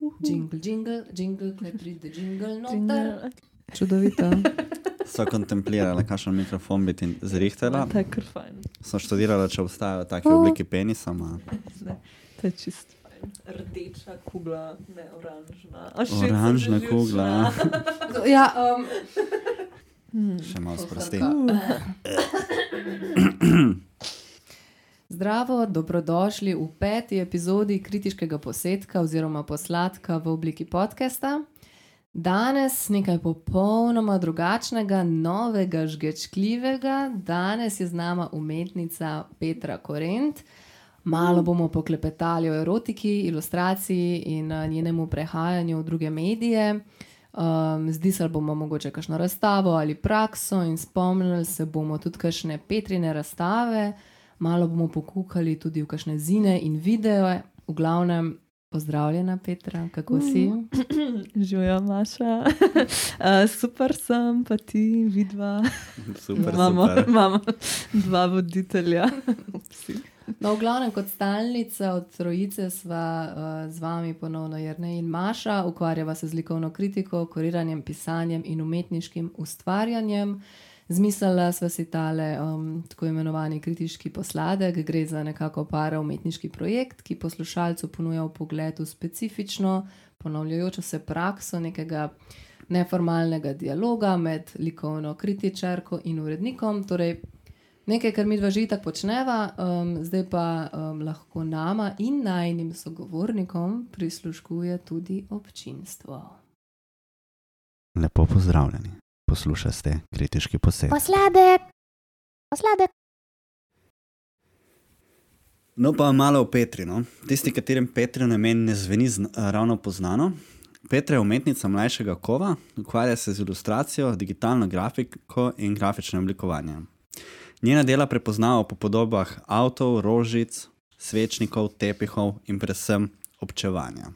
Jingle, jingle, jingle, kaj pride, jingle, no, Jingle. Čudovito. So kontemplirali, kakšen mikrofon bi ti je kar fajn. So študirali, če obstajajo take oblike penisa. ma. Ne, to je čist fajn. Rdeča kugla, ne oranžna. A, Oranžna kugla. ja, um, Še malo sprosti. Zdravo, dobrodošli v peti epizodi kritiškega posetka oziroma posladka v obliki podcasta. Danes nekaj popolnoma drugačnega, novega, žgečkljivega. Danes je z nama umetnica Petra Korent. Malo bomo poklepetali o erotiki, ilustraciji in a, njenemu prehajanju v druge medije. Um, zdi se, da bomo mogoče kakšno razstavo ali prakso in spomnili se bomo tudi kakšne Petrine razstave, malo bomo pokukali tudi v kakšne zine in videe. V glavnem, pozdravljena Petra, kako si? Živijo, Maša. Uh, super sem, pa ti, vidva. Super, imamo, super. imamo dva voditelja. Upsi. No, v glavnem, kot stalnica od trojice sva uh, z vami ponovno Jrnej in Maša, ukvarjava se z likovno kritiko, kuriranjem, pisanjem in umetniškim ustvarjanjem. Zmislila sva si tale um, tako imenovani kritiški posladek, gre za nekako para umetniški projekt, ki poslušalcu ponuja pogled v specifično, ponavljajočo se prakso nekega neformalnega dialoga med likovno kritičarko in urednikom. Torej, Nekaj, kar mi dva že tako počneva, um, zdaj pa um, lahko nama in najnim sogovornikom prisluškuje tudi občinstvo. Lepo pozdravljeni. Poslušate kritiški posed. Posladek, posladek, No, pa malo o Petri. No. Tisti, katerim Petrino ime ne zveni zna, ravno poznano. Petra je umetnica mlajšega kova, ukvarja se z ilustracijo, digitalno grafiko in grafičnim oblikovanjem. Njena dela prepoznava po podobah avtov, rožic, svečnikov, tepihov in predvsem občevanja.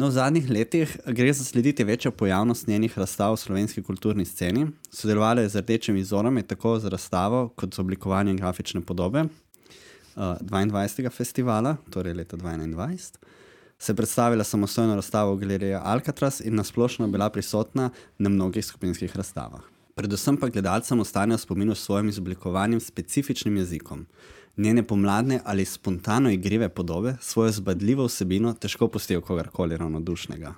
No, v zadnjih letih gre za slediti večjo pojavnost njenih razstav v slovenski kulturni sceni. Sodelovala je z rdečimi zorami, tako z razstavo kot z oblikovanjem grafične podobe. Uh, 22. festivala, torej leta 2021, se je predstavila samostojno razstavo v galeriji Alcatraz in nasplošno bila prisotna na mnogih skupinskih razstavah. Predvsem pa gledalcem ostanejo v spominu s svojim izoblikovanjem specifičnim jezikom. Njene pomladne ali spontano igrive podobe svojo zbadljivo vsebino težko pustijo kogarkoli ravnodušnega.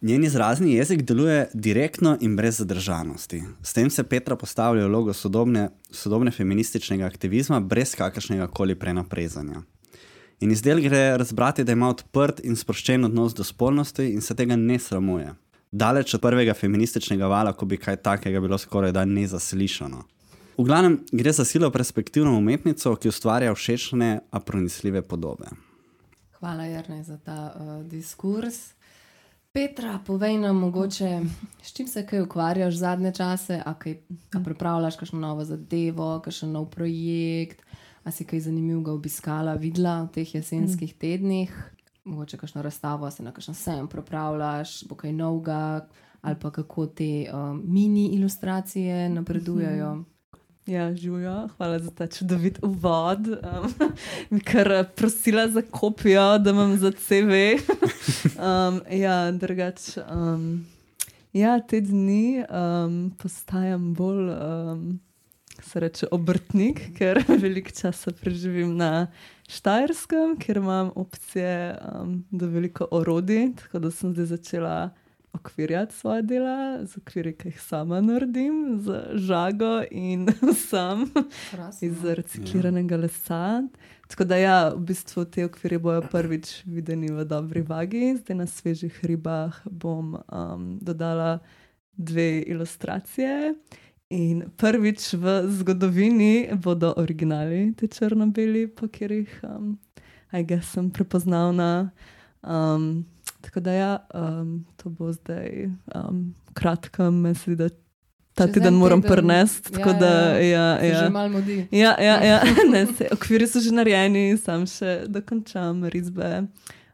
Njen izrazni jezik deluje direktno in brez zadržanosti. S tem se Petra postavlja v vlogo sodobne, sodobne feminističnega aktivizma brez kakršnega koli prenaprezanja. In iz del gre razbrati, da ima odprt in sproščen odnos do spolnosti in se tega ne sramuje. Daleč od prvega feminističnega vala, ko bi kaj takega bilo skoraj da nezaslišano. V glavnem gre za silo perspektivno umetnico, ki ustvarja všečne, a pronicljive podobe. Hvala, Jrnej, za ta uh, diskurs. Petra, povej nam mogoče, s čim se kaj ukvarjaš zadnje čase, a kaj a pripravljaš kakšno novo zadevo, kakšen nov projekt, a si kaj zanimivega obiskala, videla v teh jesenskih tednih, mogoče kakšno razstavo, se na kakšen sejem pripravljaš, bo kaj novega, ali pa kako te um, mini ilustracije napredujejo. Ja, živijo, hvala za ta čudovit uvod. Um, mi kar eh, prosila za kopijo, da imam za CV. Um, ja, drugače. Um, ja, te dni um, postajam bolj, um, se reče, obrtnik, ker veliko časa preživim na Štajerskem, ker imam opcije um, do veliko orodij, tako da sem zdaj začela okvirjati svoje dela, z okvirji, ki jih sama naredim, z žago in sam Krasno. iz recikliranega lesa. Tako da, ja, v bistvu te okvirje bojo prvič videni v dobri vagi, zdaj na svežih ribah bom um, dodala dve ilustracije. In prvič v zgodovini bodo originali, te črno-beli, po katerih um, sem prepoznavna. Um, tako da, ja, um, to bo zdaj um, kratko, mislim, da ta Čez teden en moram prenesti. Ja, da, ja, Se ja. že malo mudi. Ja, ja, ja. Ne, se, okviri so že narejeni, sam še dokončam risbe,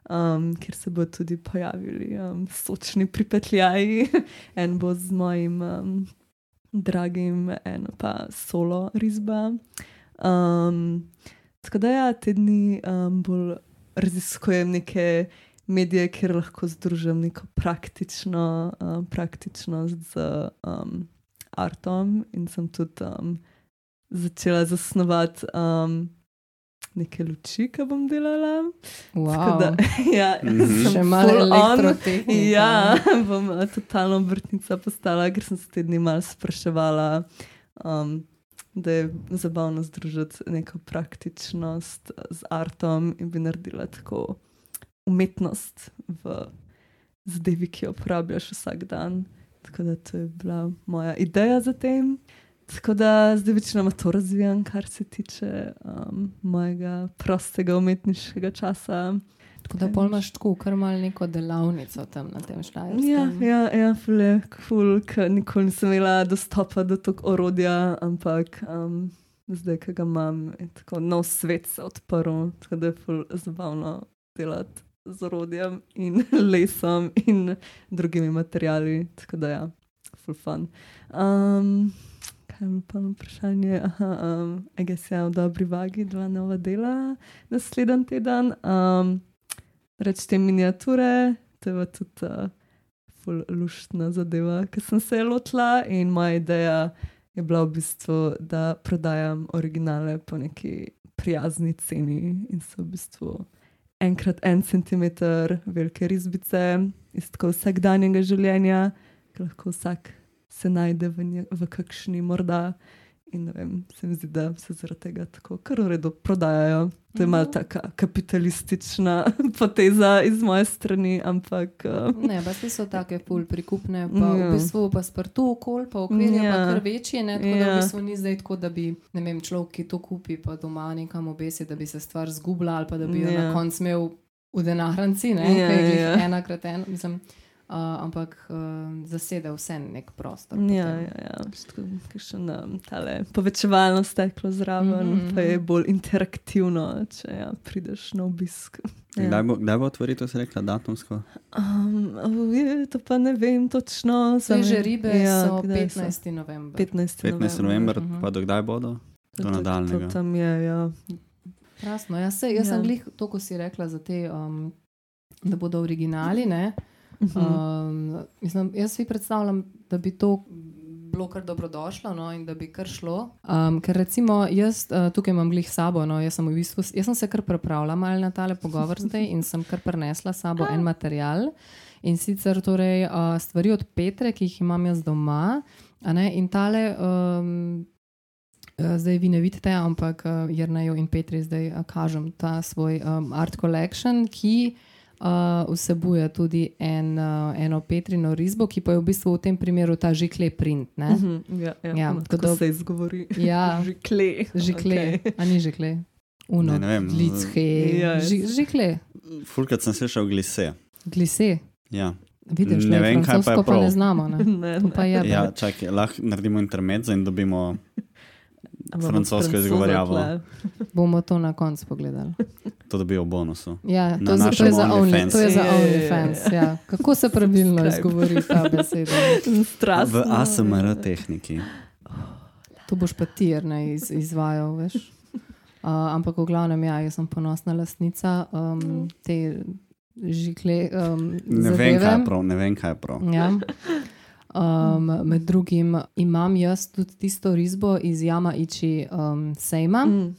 um, kjer se bodo tudi pojavili um, sočni pripetljaji. En bo z mojim um, dragim, en pa solo risba. Um, tako da, ja, te dni um, bolj raziskujem neke medije, kjer lahko združim neko praktično, um, praktičnost z um, artom in sem tudi um, začela zasnovati um, neke luči, ki bom delala. Tako Da, Wow. ja, Mhm. sem Še malo elektrotehnika. Ja, bom uh, totalno vrtnica postala, ker sem se te dni malo spraševala, um, da je zabavno združiti neko praktičnost z artom in bi naredila tako umetnost v zadevi, ki jo uporabljaš vsak dan. Tako da to je bila moja ideja za tem. Tako da zdaj večinoma to razvijam, kar se tiče um, mojega prostega umetniškega časa. Tako da pol imaš tako, kar mal neko delavnico tam na tem Ja, štajerskem. ja, ja ful je kul, ker nikoli nisem imela dostopa do tog orodja, ampak um, zdaj, ki ga imam, je tako nov svet se odprl, tako da je ful zabavno delati z orodjem in lesom in drugimi materiali. Tako da ja, ful fun. Um, kaj je pa vprašanje? Aha, um, Eges je v dobri vagi, dva nova dela naslednji teden. Um, reč te miniature, to je tudi uh, ful luštna zadeva, ki sem se lotila in moja ideja je bila v bistvu, da prodajam originale po neki prijazni ceni in so v bistvu enkrat en centimeter velike risbice iz tako vsakdanjega življenja, ki lahko vsak se najde v, nje, v kakšni morda. In vem, se mi zdi, da se zaradi tega tako kar v redu prodajajo. To je malo Mhm. taka kapitalistična poteza iz moje strani, ampak uh, Ne, pa so take pol prikupne, pa Ja. v bistvu pa sprtu okol, pa okvir je Ja. pa kar večji, ne, tako da v Ja. bistvu ni zdaj tako, da bi, ne vem, človek, ki to kupi, pa doma nekam obesi, da bi se stvar zgubila ali pa da bi jo Ja. na koncu imel v denarnici, ne, Ja, kaj je ja. ena krat ena, mislim, uh, ampak uh, zasede vse nek prostor. Ja, potem. ja, ja. Tako, kakšen, um, tale povečevalno steklo zraven, mm -hmm. pa je mhm. bolj interaktivno, če ja, prideš na obisk. Ja. Kdaj bo, kdaj bo otvoritev, si rekla, datumsko? Um, je, to pa ne vem točno. samo- Sveže ribe ja, so kdaj 15. november. 15. 15. november, Mhm. pa do kdaj bodo? To- do to- nadaljnega. To tam je, ja. Krasno. Jaz, se, jaz Ja. sem glih to, ko si rekla, za te, um, da bodo originali. Ne? Mhm. Um, mislim, jaz si predstavljam, da bi to bilo kar dobrodošlo no, in da bi kar šlo. Um, ker recimo jaz uh, tukaj imam glih sabo, no, jaz, sem v bistvu, jaz sem se kar pripravila malo na tale pogovor zdaj in sem kar prenesla sabo en material. In sicer torej, uh, stvari od Petre, ki jih imam jaz doma. Ne, in tale, um, zdaj vi ne vidite, ampak uh, Jrnajo in Petri zdaj uh, kažem ta svoj um, art collection, ki uh, vsebuje tudi en, uh, eno Petrino risbo, ki pa je v bistvu v tem primeru ta žikle print. Ne? Mhm, Ja, ja, Ja, ja, tako tako da- se izgovori. Ja. Žikle. Žikle, okay. a ni žikle. Uno, Ne, ne vem. Glice, Ja, jaz- ži, žikle, Fulkrat sem slišal glise. glise. Ja, Vidiš, Ne ne vem, kaj pa je francosko pa prav. ne znamo. Ne? Ne, To ne. pa je. ja čakaj, lahko naredimo intermezzo in dobimo. Francosko tle. Bomo to na koncu pogledali. To dobijo v bonusu. Ja, Na to, za, to je za OnlyFans. Only- to je za. OnlyFans. Ja. Kako se pravilno izgovori ta beseda? Strastno. V ASMR tehniki. To boš pa ti, ne iz, izvajal, veš. Uh, ampak v glavnem, ja, jaz sem ponosna lastnica um, te žikle. Um, Ne vem, kaj je prav. Ne vem, kaj je prav. Ja. Um, med drugim imam jaz tudi tisto risbo iz Jama Iči um, sejma. Mm.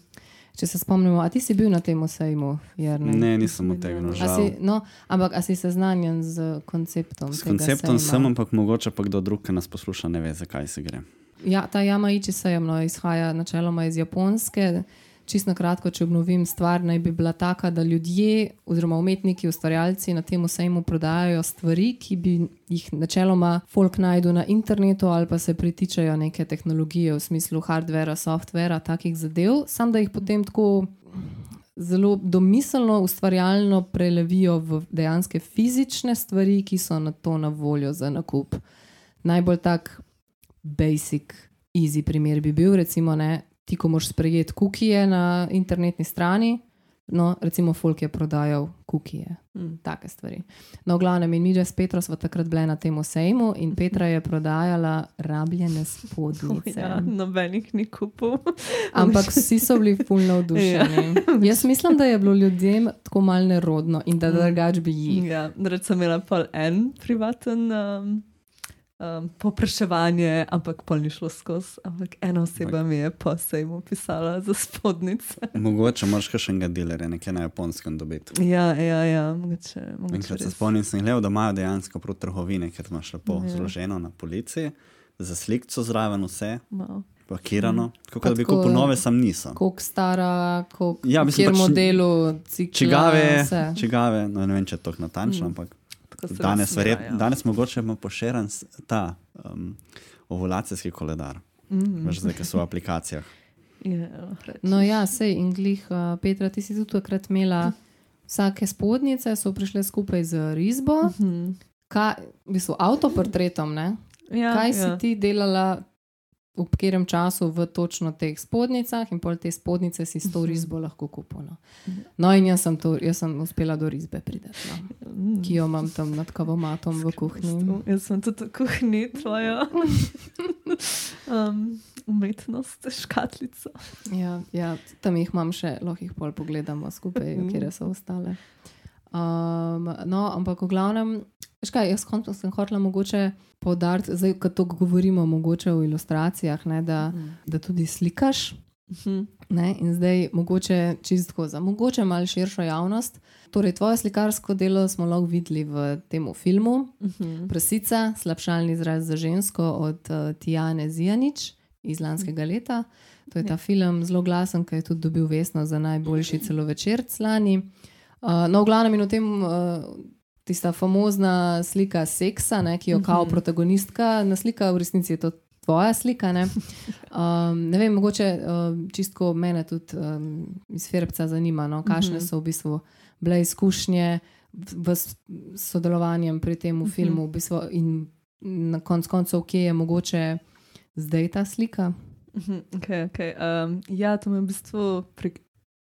Če se spomnimo, a ti si bil na tem sejmu? Jernej? Ne, nisem utegnil, A žal. Si, no, ampak a si seznanjen z konceptom? S tega konceptom sejma? sem, ampak mogoče pa kdo drug, ki nas posluša, ne ve, zakaj se gre. Ja, ta Jamaiči sejem no, izhaja načeloma iz Japonske. Čisto na kratko, če obnovim stvar, naj bi bila taka, da ljudje, oziroma umetniki, ustvarjalci na tem sejmu prodajajo stvari, ki bi jih načeloma folk najdu na internetu ali pa se pritičajo neke tehnologije v smislu hardvera, softvera, takih zadev, sam da jih potem tako zelo domiselno, ustvarjalno prelevijo v dejanske fizične stvari, ki so na to na voljo za nakup. Najbolj tak basic, easy primer bi bil, recimo, ne, ti, ko moš sprejeti kukije na internetni strani, No, recimo, folk je prodajal kukije, Mm. take stvari. No, glavnem, in mi že s Petro smo takrat bili na tem sejmu in Petra je prodajala rabljene spodnjice. Ja, nobenih ni kupil. Ampak vsi so bili fulno navdušeni. Jaz mislim, da je bilo ljudem tako malo nerodno in da drugač bi jih. Ja, reč sem imela pol en privaten um, um, popraševanje, ampak pol ni šlo skozi. Ampak ena oseba mi je po sejmu pisala za spodnjice. Mogoče moraš še enega dealerja nekaj na japonskem dobiti. Ja, ja, ja, mogoče. mogoče Enkrat se spomnim, sem gledal, da imajo dejansko prav trgovine, ker imaš lepo Ja. zloženo na policiji, za slikco zraven vse, Wow. pakirano. Tako Pa da bi kupil nove, sam niso. Koliko stara, koliko Ja, mislim, pač modelu, cikla, Čigave, vse. čigave, no ne vem, če je to natančno, Mm. ampak Tako se danes, verjet, dogaja. danes mogoče ima poširen s- ta um, ovulacijski koledar, Mm. veš, zdaj, ki so v aplikacijah. Ja, reč. No, ja, sej in glih, uh, Petra, ti si tudi takrat imela vsake spodnjice, so prišle skupaj z risbo, Mhm. kaj, v bistvu avtoportretom. Ne? Ja, Kaj ja. si ti delala, v katerem času v točno teh spodnjicah, in pol te spodnjice si s to risbo lahko kupil. No, no in jaz sem, to, jaz sem uspela do risbe priti, no, Mm. ki jo imam tam nad kavomatom v kuhinji. Jaz sem tudi v kuhinji tvoja um, umetnost, škatlico. Ja, ja, tam jih imam še, lahko jih pol pogledamo skupaj, Mhm. kje so ostale. Um, no, ampak v glavnem, veš kaj, jaz kon- sem hotela mogoče poudariti, zdaj, ko to govorimo, mogoče v ilustracijah, ne, da, da tudi slikaš. Mhm. Ne, in zdaj mogoče čistko za mogoče malo širšo javnost. Torej, tvoje slikarsko delo smo lahko videli v tem filmu Mhm. Prasica, slabšalni izraz za žensko od uh, Tijane Zijanič iz lanskega leta. To je ta film zelo glasen, ki je tudi dobil vesno za najboljši celovečerc lani. Uh, no, v glavnem in v tem. Uh, Tista famozna slika seksa, ne, ki jo kao protagonistka naslika, v resnici je to tvoja slika. Ne, um, ne vem, mogoče um, čistko mene tudi um, iz Ferbca zanima, no, kakšne so v bistvu bile izkušnje v s sodelovanjem pri tem filmu, v bistvu, in na koncu koncev, kje je mogoče zdaj ta slika. Mhm, Okay, okay. Um, ja, to me je v bistvu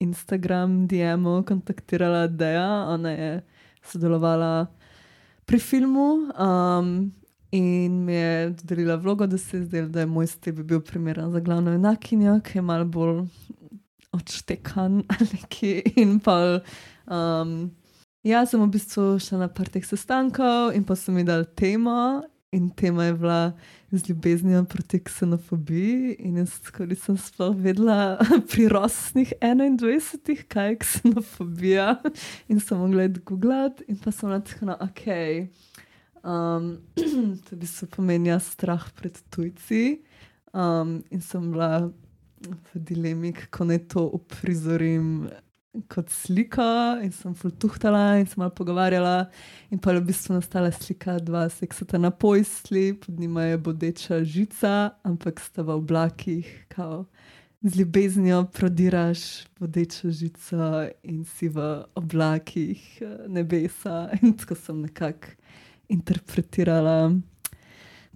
Instagram DM-u kontaktirala Deja, ona je sodelovala pri filmu um, in mi je dodelila vlogo, da se je zdelo, da je moj stil bi bil primeren za glavno enakinjo, ki je malo bolj odštekan ali neki in pa. Um, ja, sem v bistvu šla na par teh sestankov in pa so mi dali temo. In tema je bila z ljubeznijo proti ksenofobiji. In jaz tako nisem sploh vedela pri rosnih 21, kaj je ksenofobija. In sem mogla googlati, in pa sem na tako, no, ok. Um, to bi se pomenila strah pred tujci. Um, in sem bila v dilemi, kako naj to uprizorim kot slika, in sem fultuhtala in se malo pogovarjala. In pa je v bistvu nastala slika dva seksata na pojsli, pod njima je bodeča žica, ampak sta v oblakih, kao z ljubeznijo prodiraš bodečo žico in si v oblakih eh, nebesa. In tako sem nekako interpretirala.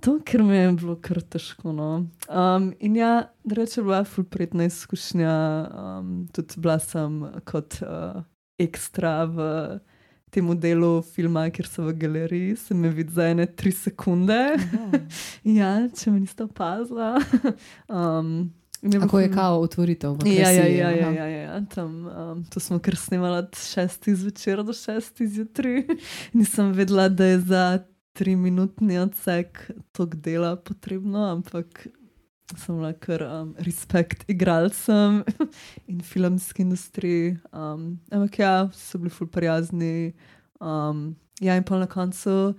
To, ker mi je bilo kar težko. No. Um, in ja, da reče, bila je fulpredna izkušnja. Um, tudi bila sem kot uh, ekstra v tem delu filma, kjer so v galeriji, se mi vidi za ene tri sekunde. ja, če me niste opazila. um, in je kao otvoritev Ja, ja, ja, ja, aha. ja, ja. Tam, um, to smo kar snemali od 6 zvečer do 6 zjutraj. Nisem vedela, da je za 3-minutni odsek tok dela potrebno, ampak sem kar um, respekt igralcem in filmski industriji. Um, ampak ja, so bili ful prijazni. Um, ja, in pa na koncu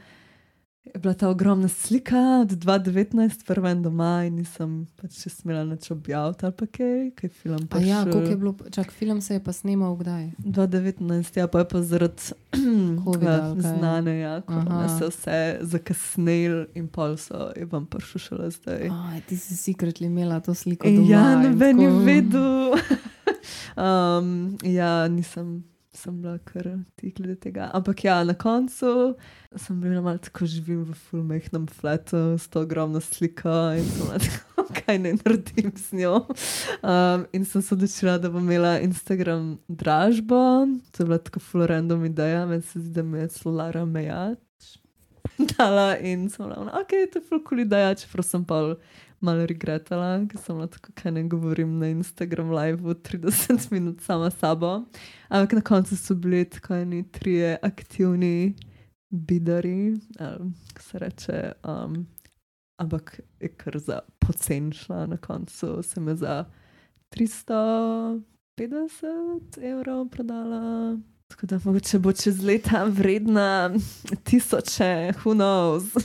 je bila ta ogromna slika od 2019, prva in doma, in nisem pač še smela nič objaviti ali pa kaj, kaj film pač. ja, koliko je bilo, čak, film se je pa snemal kdaj? 2019, ja, pa je pa zaradi Covida, ja, znane, ja, korona se vse zakasnil in pol so, je vam prišel šele zdaj. Aj, ti si secretly imela to sliko. In Doma ja, noben je vedel. um, ja, nisem. Sem bila kar ti glede tega. Ampak ja, na koncu sem bila malo tako živim v fulmehnem flatu s to ogromno sliko in sem tako, ok, kaj naj naredim z njo. Um, in sem se odločila, da bom imela Instagram dražbo. To je bila tako full random ideja, meni se zdi, da me je Solara Mejač dala in sem bila, ok, to je full cool ideja, čeprav sem pa malo regretala, ker sem bila tako, kaj ne govorim na Instagram live 30 minut sama sabo. Ampak na koncu so bili tako eni trije aktivni bidari, ali se reče. Um, ampak je kar za pocen šla, na koncu sem jo za 350 evrov prodala. Tako da mogoče bo čez leta vredna tisoče, who knows.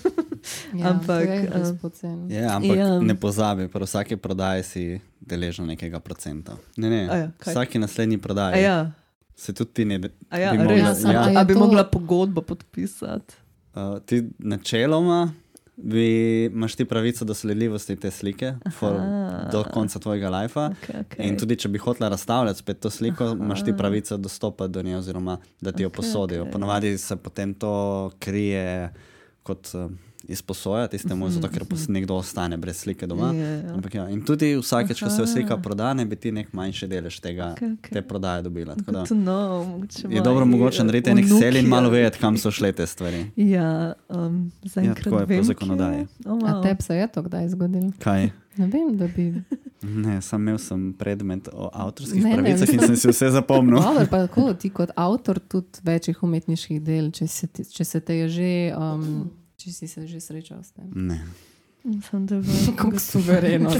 Ja, Ampak, to je res um, poceni. Ja, ampak Ja. ne pozabi, pri vsaki prodaji si deležen nekega procenta. Ne, ne. A ja, kaj? vsaki naslednji A prodaji ja, se tudi ti ne. a ja, bi res. mogla- A, ja. a, A je a bi to- mogla pogodbo podpisati? Uh, ti načeloma bi, imaš ti pravico do sledljivosti te slike for, do konca tvojega lajfa. Okay, okay. In tudi, če bi hotela razstavljati spet to sliko, Aha. imaš ti pravico dostopati do nje, oziroma da ti jo Okej, posodijo. okej. Ponovadi se potem to krije kot uh, izposoja tistemu, zato ker pos- nekdo ostane brez slike doma. Ja, ja. Ampak Ja, in tudi vsakeč, ko se slika proda, ne bi ti nek manjši delež tega, Okej, okej. te prodaje dobila. Tako Da, know, mogoče je dobro mogoče narediti nek sel in malo eh, vedeti, kam so šle te stvari. Ja, um, zaenkrat tako je po vem, kje zakonodaji. Oh, A wow. tebi se je to kdaj zgodilo? Kaj? Ne vem, da bi. Ne, sam imel sem predmet o avtorskih Ne, ne, pravicah in sem si vse zapomnil. Dobro, pa tako, ti kot avtor tudi večjih umetniških del, če se, ti, če se te je že, um, če si se že srečal s tem. Ne. Sem te v... Kako suvereno.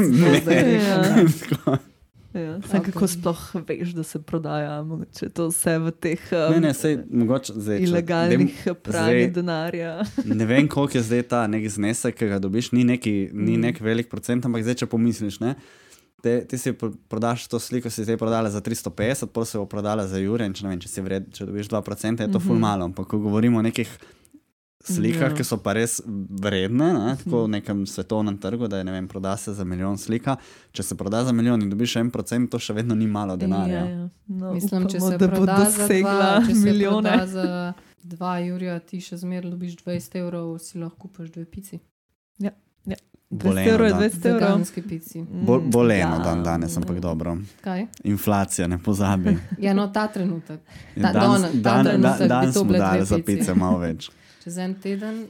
Ja. Ja, okay. Ok. Kako sploh veš, da se prodaja mogoče to vse v teh um, Ne, ne, sej, mogoče zdaj, če- ilegalnih dajm- pranj zdaj- denarja? Ne vem, koliko je zdaj ta nek znesek, ki ga dobiš, ni, neki, ni Mm. nek velik procent, ampak zdaj, če pomisliš, ne, te, ti si pro- prodaš to sliko, si zdaj prodala za 350, pol se bo prodala za Jure in če, ne vem, če, si vred, če dobiš 2%, je to ful Mhm. malo. Ampak ko govorimo o nekih slikah, Ja. ki so pa res vredne, ne, tako v nekem svetovnem trgu, da je, ne vem, proda se za milijon slika. Če se proda za milijon in dobiš en procent, to še vedno ni malo denarja. Ja, ja. No, Mislim, če upamo, se bo proda za dosegla dva, če se milijone. proda za dva jurja, ti še zmeraj dobiš 20 evrov, si lahko kupiš dve pici. 20 Boleno, evrov je da. 20 evrov. Mm, boleno ja. dan danes, ampak dobro. Kaj? Inflacija, ne pozabi. Ja, no, ta trenutek. Ta- danes danes- ta dan, trenutek dan, bi dan to smo bile dali za pice malo več. Čez en teden.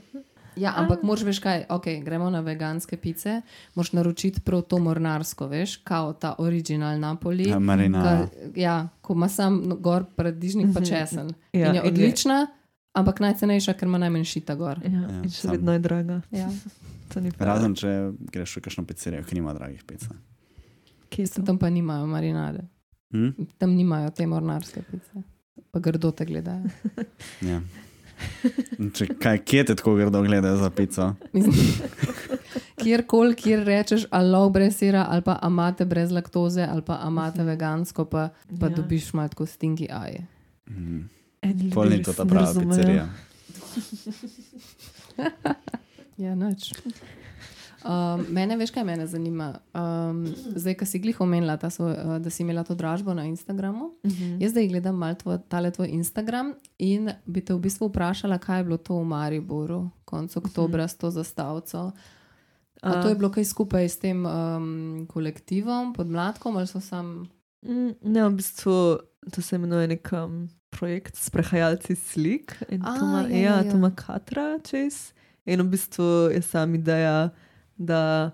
Ja, ampak moraš veš kaj, ok, gremo na veganske pice, moraš naročiti prav to mornarsko, veš, kao ta original Napoli. Ja, Marina. Ka, ja, ko ima sam gor paradižnik pa česen. Ja, in je in je- odlična, ampak najcenejša, ker ima najmanj šita gor. Ja, Ja, in še sam- vedno je draga. Ja. Razen če greš v kakšno pizzerijo, ki nima dragih pic. Tam pa nimajo marinade, Hm? tam nimajo te mornarske pice. Pa grdo te gledajo. Ja. Če, kaj, kje te tako grdo gledajo za pico? Kjerkoli, kjer rečeš, alo brez sira, ali pa amate brez laktoze, ali pa amate vegansko, pa, pa Ja. dobiš malo tako stinki aje. Mhm. Eni Pol ljudje ni to ta prava pizzerija. Ja, noč. Um, mene, veš, kaj mene zanima? Um, zdaj, ki si glih omenila, svoj, uh, da si imela to dražbo na Instagramu. Mhm. Jaz zdaj gledam malo tvoj, tale tvoj Instagram in bi te v bistvu vprašala, kaj je bilo to v Mariboru, konec oktobra s to zastavico. A to je bilo kaj skupaj s tem um, kolektivom, podmladkom ali so sam. Mm, Ne, v bistvu to se imenuje nek um, projekt Sprehajalci slik. In A, to ima, ja, ja, ja, ja, ja. to ima Katra čez. In v bistvu je sama ideja, da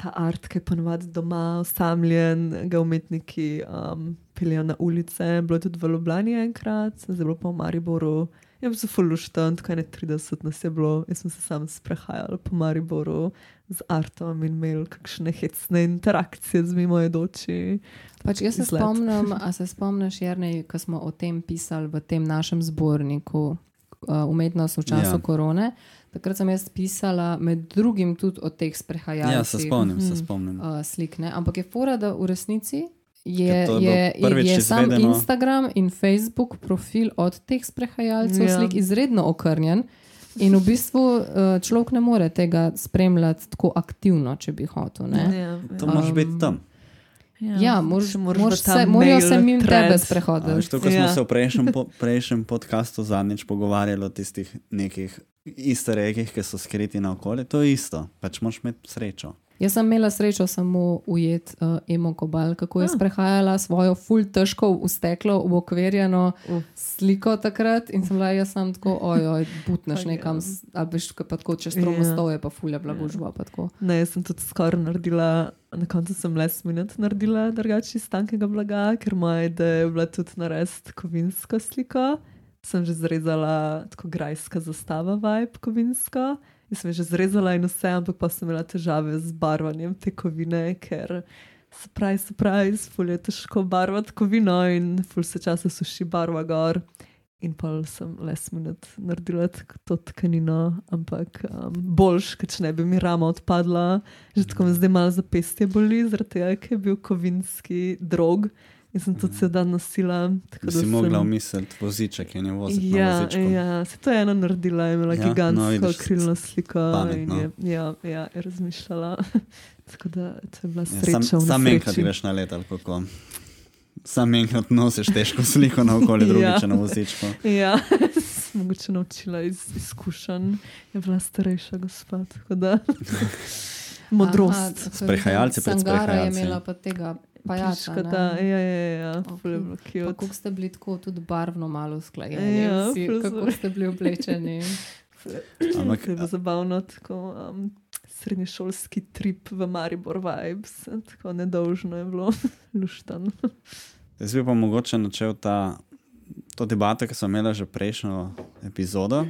ta art, ki je ponovadi doma, osamljen, ga umetniki um, peljejo na ulice. Bilo je tudi v Ljubljani enkrat, bilo pa v Mariboru. Je bilo zelo luštan, tako ne 30 nas je bilo. Jaz sem se sam sprehajal po Mariboru z artom in imel kakšne hecne interakcije z mimojedoči. Pač jaz se spomnim, a se spomniš, Jernej, ko smo o tem pisali v tem našem zborniku Umetnost v času Ja. ja. korone. Takrat sem jaz pisala med drugim tudi o teh sprehajalcih. Ja, se spomnim, se Mhm. spomnim. uh, slik. Ne? Ampak je fora, da v resnici je, je je, je, je sam. Instagram in Facebook profil od teh sprehajalcev Ja. ja. slik izredno okrnjen. In v bistvu uh, človek ne more tega spremljati tako aktivno, če bi hotel. Ne? Ja, To ja. moraš biti tam. Ja, moraš, Še moraš v ta se, morajo se mimo tebe sprehoditi. To, ko smo Ja. se v prejšnjem, po, prejšnjem podkastu zadnjič pogovarjali o tistih nekih easter eggih, ki so skriti na okolje, to je isto. Pač moraš imeti srečo. Jaz sem imela srečo samo ujet uh, Emo Kobal, kako je Ah. sprehajala svojo ful težko v steklo, v okvirjeno Uf. sliko takrat in sem bila jaz sam tako, ojoj, butneš nekam, ja. ali veš, ko pa tako čez strom Ja. mostov je pa fulja bila gužva. pa tako. Ne, jaz sem tudi skoraj naredila, na koncu sem last minute naredila drugače iz tankega blaga, ker moja ideja je bila tudi narediti kovinsko sliko. Sem že zrezala tako grajska zastava vibe kovinsko. In sem že zrezala in vse, ampak pa sem imela težave z barvanjem te kovine, ker surprise, surprise, ful je težko barvati kovino in ful se časa suši barva gor. In pa sem last minute naredila to tkanino, ampak um, boljš, ker če ne bi mi rama odpadla, že tako me zdaj malo zapestje boli, zaradi tega, ker je bil kovinski drog in sem tudi cel dan nosila. tako si mogla sem- umisliti voziček in je voziti na Ja, ja, se to je ena naredila, je imela Ja, ja, gigantsko no, no, vidiš, krilno sliko pametno. in je, ja, ja, je razmišljala. Tako da to je bila Ja, sreča. sam v sam enkrat greš na let ali kako. Sam enkrat nosiš težko sliko na okolje, drugič Ja. na vozičku. Ja, sem mogoče naučila iz izkušenj. Je bila starejša gospa, modrost. Aha, tako je Sprehajalci pred Sangara je imela pa tega pajača. Piška, ne? da, ja, ja, ja, Ok. ful je bilo Pa cute. kako ste bili tako tudi barvno malo usklajeni, Ja, vsi, kako ste bili oblečeni. Ampak To je bilo zabavno, tako um, srednješolski trip v Maribor Vibes, tako nedolžno je bilo, luštan. Jaz bi pa mogoče načel ta, to debato, ki smo imeli že prejšnjo epizodo,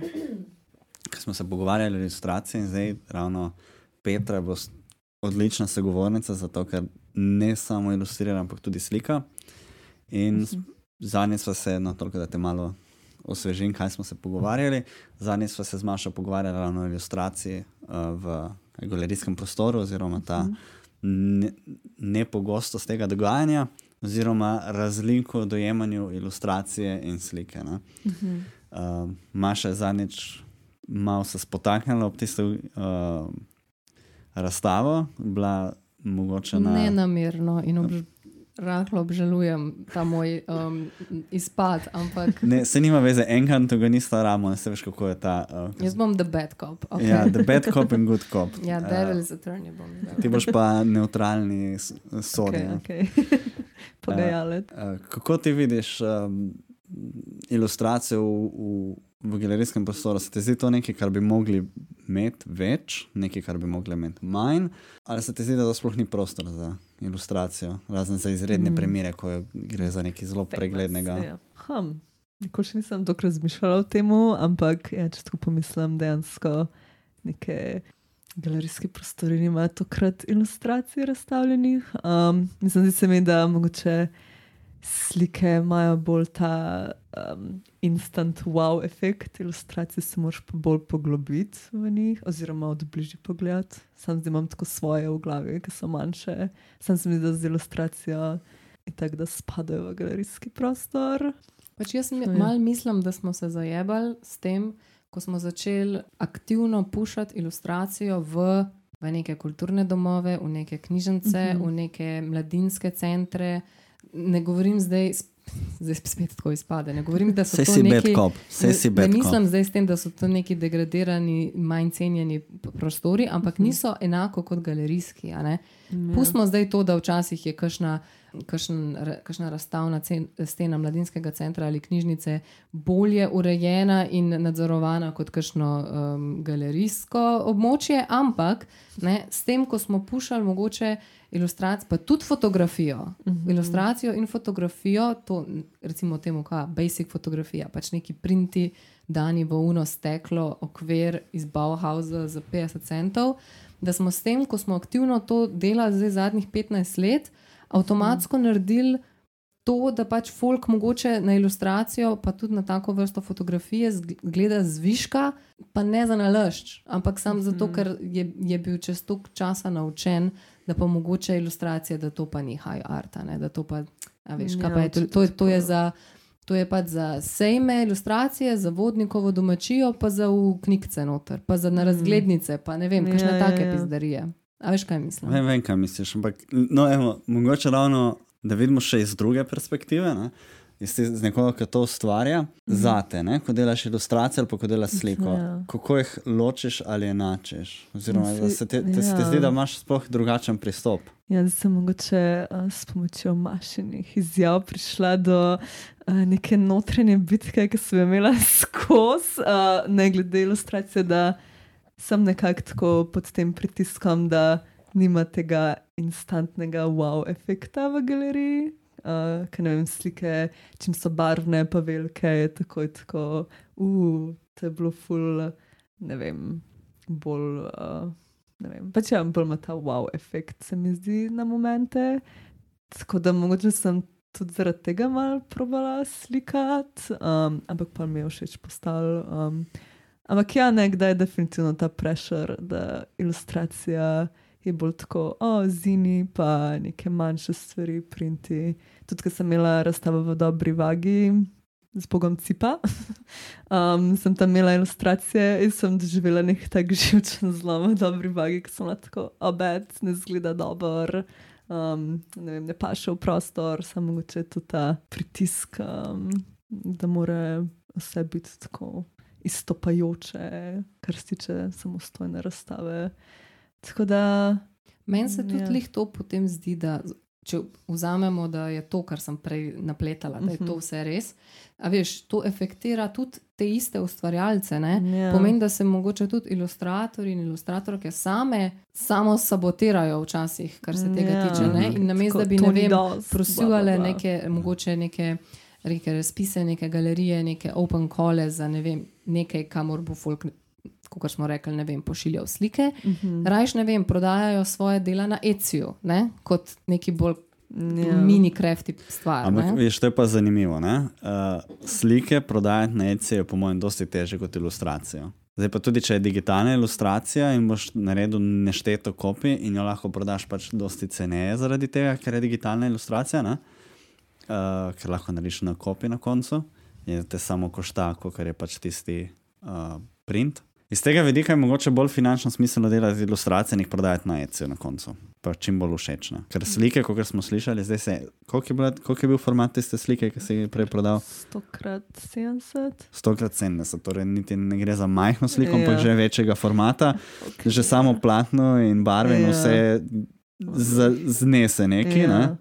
ki smo se pogovarjali o ilustraciji in zdaj ravno Petra bo odlična sogovornica, zato ker ne samo ilustrira, ampak tudi slika. In s- zadnjič smo se, no toliko da te malo osvežim, kaj smo se pogovarjali. Zadnjič smo se z Mašo pogovarjali ravno o ilustraciji uh, v galerijskem prostoru oziroma ta ne- nepogostost tega dogajanja oziroma razliko v dojemanju ilustracije in slike. Ne. Uh, Maša je zadnjič malo se spotaknila ob tisto uh, razstavo, bila mogoče na. Nenamerno in obž rahlo obžalujem ta moj um, izpad, ampak Ne, se nima veze, enkrat antagonista ramo, ne se veš, kako je ta. Uh, jaz bom the bad cop. Okay. ja, the bad cop in good cop. ja Eh, devil's attorney bom. zdaj. Ti boš pa neutralni sodnik. Okay, Okay. okay. Pogajalec. Uh, kako ti vidiš um, ilustracijo v, v, v galerijskem prostoru? Se ti zdi to nekaj, kar bi mogli imeti več, nekaj, kar bi mogli imeti manj, ali se ti zdi, da to sploh ni prostor za ilustracijo, razen za izredne Mm. primere, ko je, gre za nekaj zelo preglednega? Ja. Hm. Nikoli še nisem tako razmišljala o tem, ampak ja, če tako pomislim, dejansko neke galerijske prostori nimajo tokrat ilustracij razstavljenih. Um, mislim, zdi se mi, da mogoče slike imajo bolj ta um, instant wow efekt, ilustracije se moraš pa bolj poglobiti v njih, oziroma od bližje pogledati. Sam zdaj imam tako svoje v glavi, ki so manjše. Sam se mi zdi, da z ilustracijo in tako da spadajo v galerijski prostor. Pač jaz mi, Ja. mal mislim, da smo se zajebali s tem, ko smo začeli aktivno pušati ilustracijo v, v neke kulturne domove, v neke knjižnice, Mhm. v neke mladinske centre. Ne govorim zdaj, zdaj spet tako izpade. Ne govorim, da so Vse to neki. Ne, ne mislim zdaj s tem, da so to neki degradirani, manj cenjeni prostori, ampak Mhm. niso enako kot galerijski. a ne. Ja. Pustimo zdaj to, da včasih je kakšna, ra- kakšna razstavna cen, stena mladinskega centra ali knjižnice bolje urejena in nadzorovana kot kakšno um, galerijsko območje, ampak ne, s tem, ko smo pušali mogoče ilustracijo, pa tudi fotografijo, Mhm. ilustracijo in fotografijo, to recimo temu, kaj basic fotografija, pač neki printi, dani v uno steklo, okvir iz Bauhausa za 50 centov da smo s tem, ko smo aktivno to delali zdaj zadnjih 15 let, avtomatsko mm. naredili to, da pač folk mogoče na ilustracijo, pa tudi na tako vrsto fotografije gleda zviška, pa ne za nalašč, ampak sam zato, ker je, je bil čez toliko časa naučen, da pa mogoče ilustracije, da to pa ni high art, ne, da to pa, a veš, kaj Ja, pa je, to, očitno to, je, to je za. To je pač za sejme, ilustracije, za vodnikovo domačijo, pa za v knjigce noter, pa za na razglednice, pa ne vem, kakšne Ja, ja, take ja. pizdarije. A veš, kaj mislim? Vem, vem, kaj misliš. Ampak, no, evo, mogoče ravno, da vidimo še iz druge perspektive. Ne? iz, iz nekoga, ki to ustvarja, Mhm. zate, ne? ko delaš ilustracijo ali pa ko delaš sliko. Ja. Kako jih ločiš ali enačiš? Oziroma, Si- da se te, te, ja. zdi, da imaš sploh drugačen pristop. Ja, da sem mogoče uh, s pomočjo mašinih izjav prišla do uh, neke notranje bitke, ki sem jo imela skozi, uh, ne glede ilustracije, da sem nekako tako pod tem pritiskom, da nima tega instantnega wow efekta v galeriji. Uh, ker ne vem, slike, čim so barvne, pa velike, je tako, tako, uh, to je bilo ful, ne vem, bolj. Uh, ne vem, pač ja, bolj ima ta wow efekt, se mi zdi na momente. Tako da mogoče sem tudi zaradi tega malo probala slikati, um, ampak pa mi je všeč postal. Um, ampak ja, nekdaj je definitivno ta prešer, da ilustracija je bolj tako, o, zini, pa neke manjše stvari, printi. Tudi, ko sem imela razstavo v dobri vagi. Z Bogom Cipa, um, sem tam imela ilustracije in sem doživela nek tak živčen zlom dobri vagi, ki bila tako obed, ne zgleda dobro, um, ne, ne paše v prostor, samo mogoče tudi ta pritisk, um, da mora vse biti tako izstopajoče, kar se tiče samostojne razstave. Tako da. Meni se tudi Ja. to potem zdi, da če vzamemo, da je to, kar sem prej napletala, da je to Mhm. vse res. A veš, to efektira tudi te iste ustvarjalce. Ne? Ja. Pomeni, da se mogoče tudi ilustratorji in ilustratorke same samo sabotirajo včasih, kar se tega Ja. tiče. Ne? In namesto, da bi ne vem, bla. neke, mogoče neke. Neke razpise, neke galerije, neke open kole za ne vem, nekaj, kamor bo folk, kot smo rekli, ne vem, pošiljal slike. Mhm. Rajš ne vem, prodajajo svoje dela na Etsiju, ne? kot neki bolj Ja. mini krafti stvar. Ampak, ne. veš, to je pa zanimivo. ne? Uh, slike prodajati na ECI je, po mojem, dosti teže kot ilustracijo. Zdaj pa tudi, če je digitalna ilustracija in boš naredil nešteto kopij in jo lahko prodaš pač dosti ceneje zaradi tega, ker je digitalna ilustracija, ne? Uh, ker lahko narediš na kopiji na koncu in te samo košta, kot je pač tisti uh, print. Iz tega vidika je mogoče bolj finančno smiselno delati ilustracije in jih prodajati na ECI na koncu. Pa čim bolj všečne. Ker slike, kot smo slišali, zdaj se. Koliko je, bila, koliko je bil format tiste slike, ki si jih prej prodal? 100 krat 70. 100 krat 70, torej niti ne gre za majhno sliko, ampak Ja. že večjega formata. Že samo platno in barve in Ja. vse z- znese neki. Ne?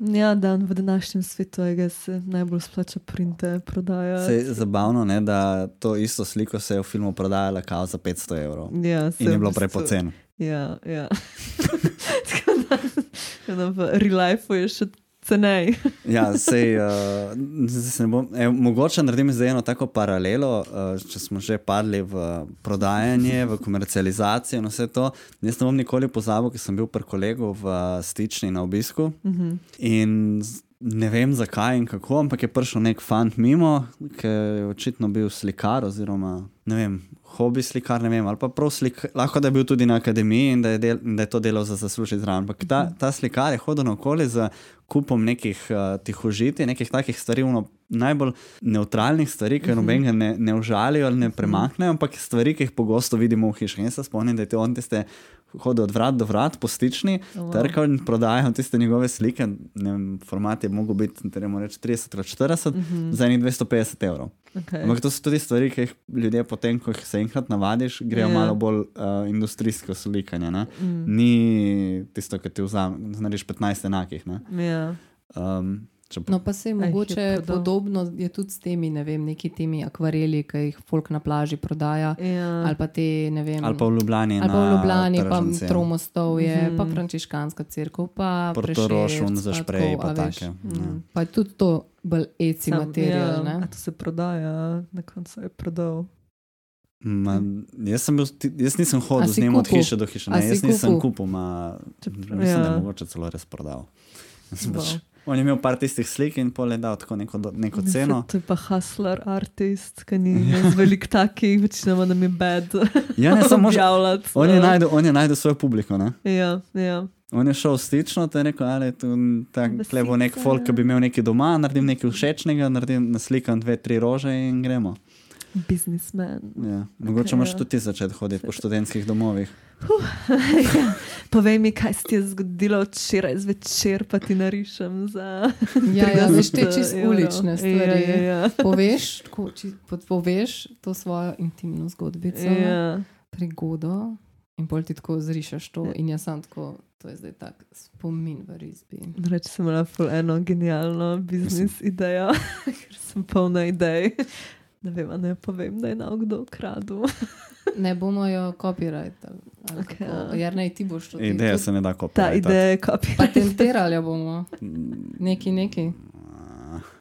Ja, dan v današnjem svetu je, da se najbolj splača printe prodaja. Se je zabavno, ne, da to isto sliko se je v filmu prodajala kao za 500 evrov. Ja, In je bilo prepoceni. Ja, ja. Tako da, da v real life je še cenej. Ja, sej, uh, bom, e, mogoče naredim zdaj eno tako paralelo, uh, če smo že padli v prodajanje, v komercializacijo in vse to. Jaz ne bom nikoli pozabil, ker sem bil pri kolegu v Stični na obisku in z- ne vem zakaj in kako, ampak je prišel nek fant mimo, ki je očitno bil slikar oziroma ne vem. Hobi slikar, ne vem, ali pa prav slikar, lahko da je bil tudi na akademiji in da je, del, in da je to delal za zaslužiti zraven. Ampak ta, ta slikar je hodil naokoli z kupom nekih uh, tihožitij, nekih takih stvari, ono, najbolj neutralnih stvari, ki nobenega ne, ne užalijo ali ne premaknejo, ampak stvari, ki jih pogosto vidimo v hiši. Jaz se spomnim, da je to on tiste hodil od vrat do vrat po stični, Wow. trkal in prodajal tiste njegove slike. Ne Vem, format je mogel biti reči, 30 x 40 mm -hmm. za enih 250 evrov. Okay. Ampak to so tudi stvari, ki jih ljudje potem, ko jih se enkrat navadiš, grejo Ja. yeah. malo bolj uh, industrijsko slikanje. Mm. Ni tisto, ki ti vzameš, znaš 15 enakih. ne. Ja. Um, če pa, No, pa se je jih je mogoče prodal? podobno je tudi s temi, ne vem, neki temi akvareli, ki jih folk na plaži prodaja. Ja. Ali pa te, ne vem, ali pa v Ljubljani. ali pa v Ljubljani, pa tržnici. Tromostov je, mm Mhm. -hmm. pa Frančiškanska crkva, pa Portorož, Prešerc, un za pa šprej, pa a veš. take, Mm. Pa je tudi to bolj eci material. Ja, to se prodaja, na koncu je prodal. Ma, jaz, sem bil, jaz nisem hodil z njim od hiše do hiše. Ne, jaz nisem kupil? ma, Čeprav- mislim, da ja. je mogoče celo res prodal. Sem Wow. On je imel par tistih slik in pol je dal tako neko, do- neko ceno. To je pa hustler, artist, ki ni jaz velik takih, večinoma nam je bed. Ja, ne, samo že. objavljati. On je najdel, on je najdel svojo publiko. Ne? Ja, ja. On je šel stično, te je rekel, ali tu Da bo nek folk, ki bi imel nekaj doma, naredim nekaj všečnega, naredim naslikam dve, tri rože in gremo. Biznismen. Ja. Mogoče moraš ja. tudi ti začeti hoditi po študentskih domovih. ja. Povej mi, kaj se ti je zgodilo včeraj zvečer, pa ti narišem za. Ja, ja, 30 veš, te čist evrov. ulične stvari. Ja, ja, ja. Poveš, tako, či, po- poveš to svojo intimno zgodbico, ja. Ja. prigodo, in pol ti tako zrišeš to, Ja. in jaz sem tako, to je zdaj tak spomin v risbi. Reč sem imela ful eno genialno biznis idejo, ker sem polna idej. Ne vem, ne povem, da je na kdo ukradel. Ne bomo jo copyrightali. Okej. Okay. Jer ne ti boš to. Ideja tudi se ne da Ta kopirati. ideja je kopija. Patentirali jo bomo. Neki, neki.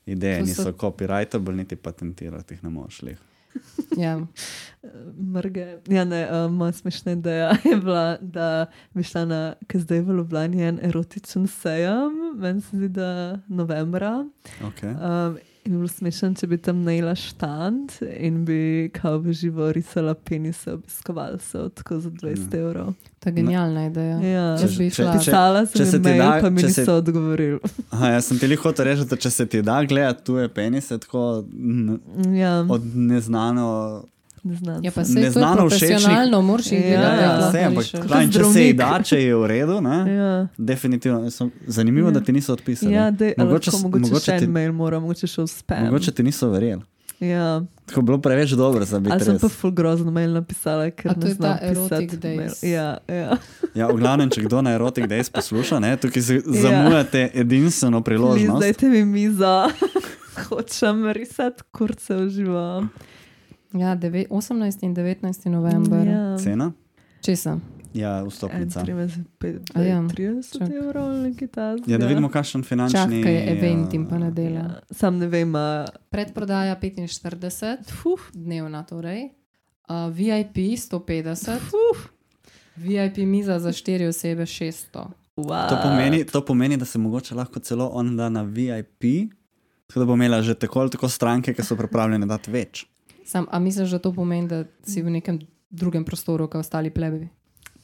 Ideje To so- niso copyrightable, niti patentirati jih ne moreš. Ja. Mrge. Ja, ne, uh, moja smešna ideja je bila, da bi šla na, ker zdaj je v Ljubljani en erotičen sejem, meni se zdi, da novembra. Okay. Um, in bi bilo smešno, če bi tam najela štand in bi kao v živo risala penise obiskovalcev, tako za 20 evrov. To je genialna ideja. Ja, Če bi če- šla. če- Pisala če se sem ti jim mail, da- pa mi če se- niso odgovorili. Aha, jaz sem ti lih hotel reči, da če se ti da gledati tuje penise, tako n- Ja, od neznano. Ne znam. Ja, pa se. je Neznano profesionalno, moraš jih Ja, gledati. Ja, ja, lahko vse, ampak pravim, če se ji Zdravnik. da, če je v redu, ne? Ja. definitivno. Jaz sem- Zanimivo, Ja. da ti niso odpisali. Ja, dej, Mogoče mogoče, s- mogoče, mogoče še ti- en mail moram, mogoče še v spam. Mogoče ti niso verjeli. Ja, Tako je bilo preveč dobro za biti ali sem pa full grozno mail napisala, ker A to ne je znam ta pisati mail. days? Ja, ja. Ja, v glavnem, če kdo na Erotic Days posluša, ne, tukaj z- zamujate edinstveno Please, priložnost. Dajte mi mizo, hočem risati kurce v živo. Ja, deve- 18 in 19 november. Ja. Ja. Cena? Česa? Ja, En, vstopnica. 30, A ja, 30 čak. evrov ali nekaj takega. Ja, da vidimo, kakšen finančni. Čakaj, je event in pa eh, ne dela. Ja, sam ne vem, a, Predprodaja 45, Uf. dnevna torej, uh, VIP 150, VIP miza za 4 osebe 600. wow. To pomeni, to pomeni, da se mogoče lahko celo on da na VIP, tako da bo imela že tako ali tako stranke, ki so pripravljene dati več. Sam, a misliš, da to pomeni, da si v nekem drugem prostoru, kot ostali plebi?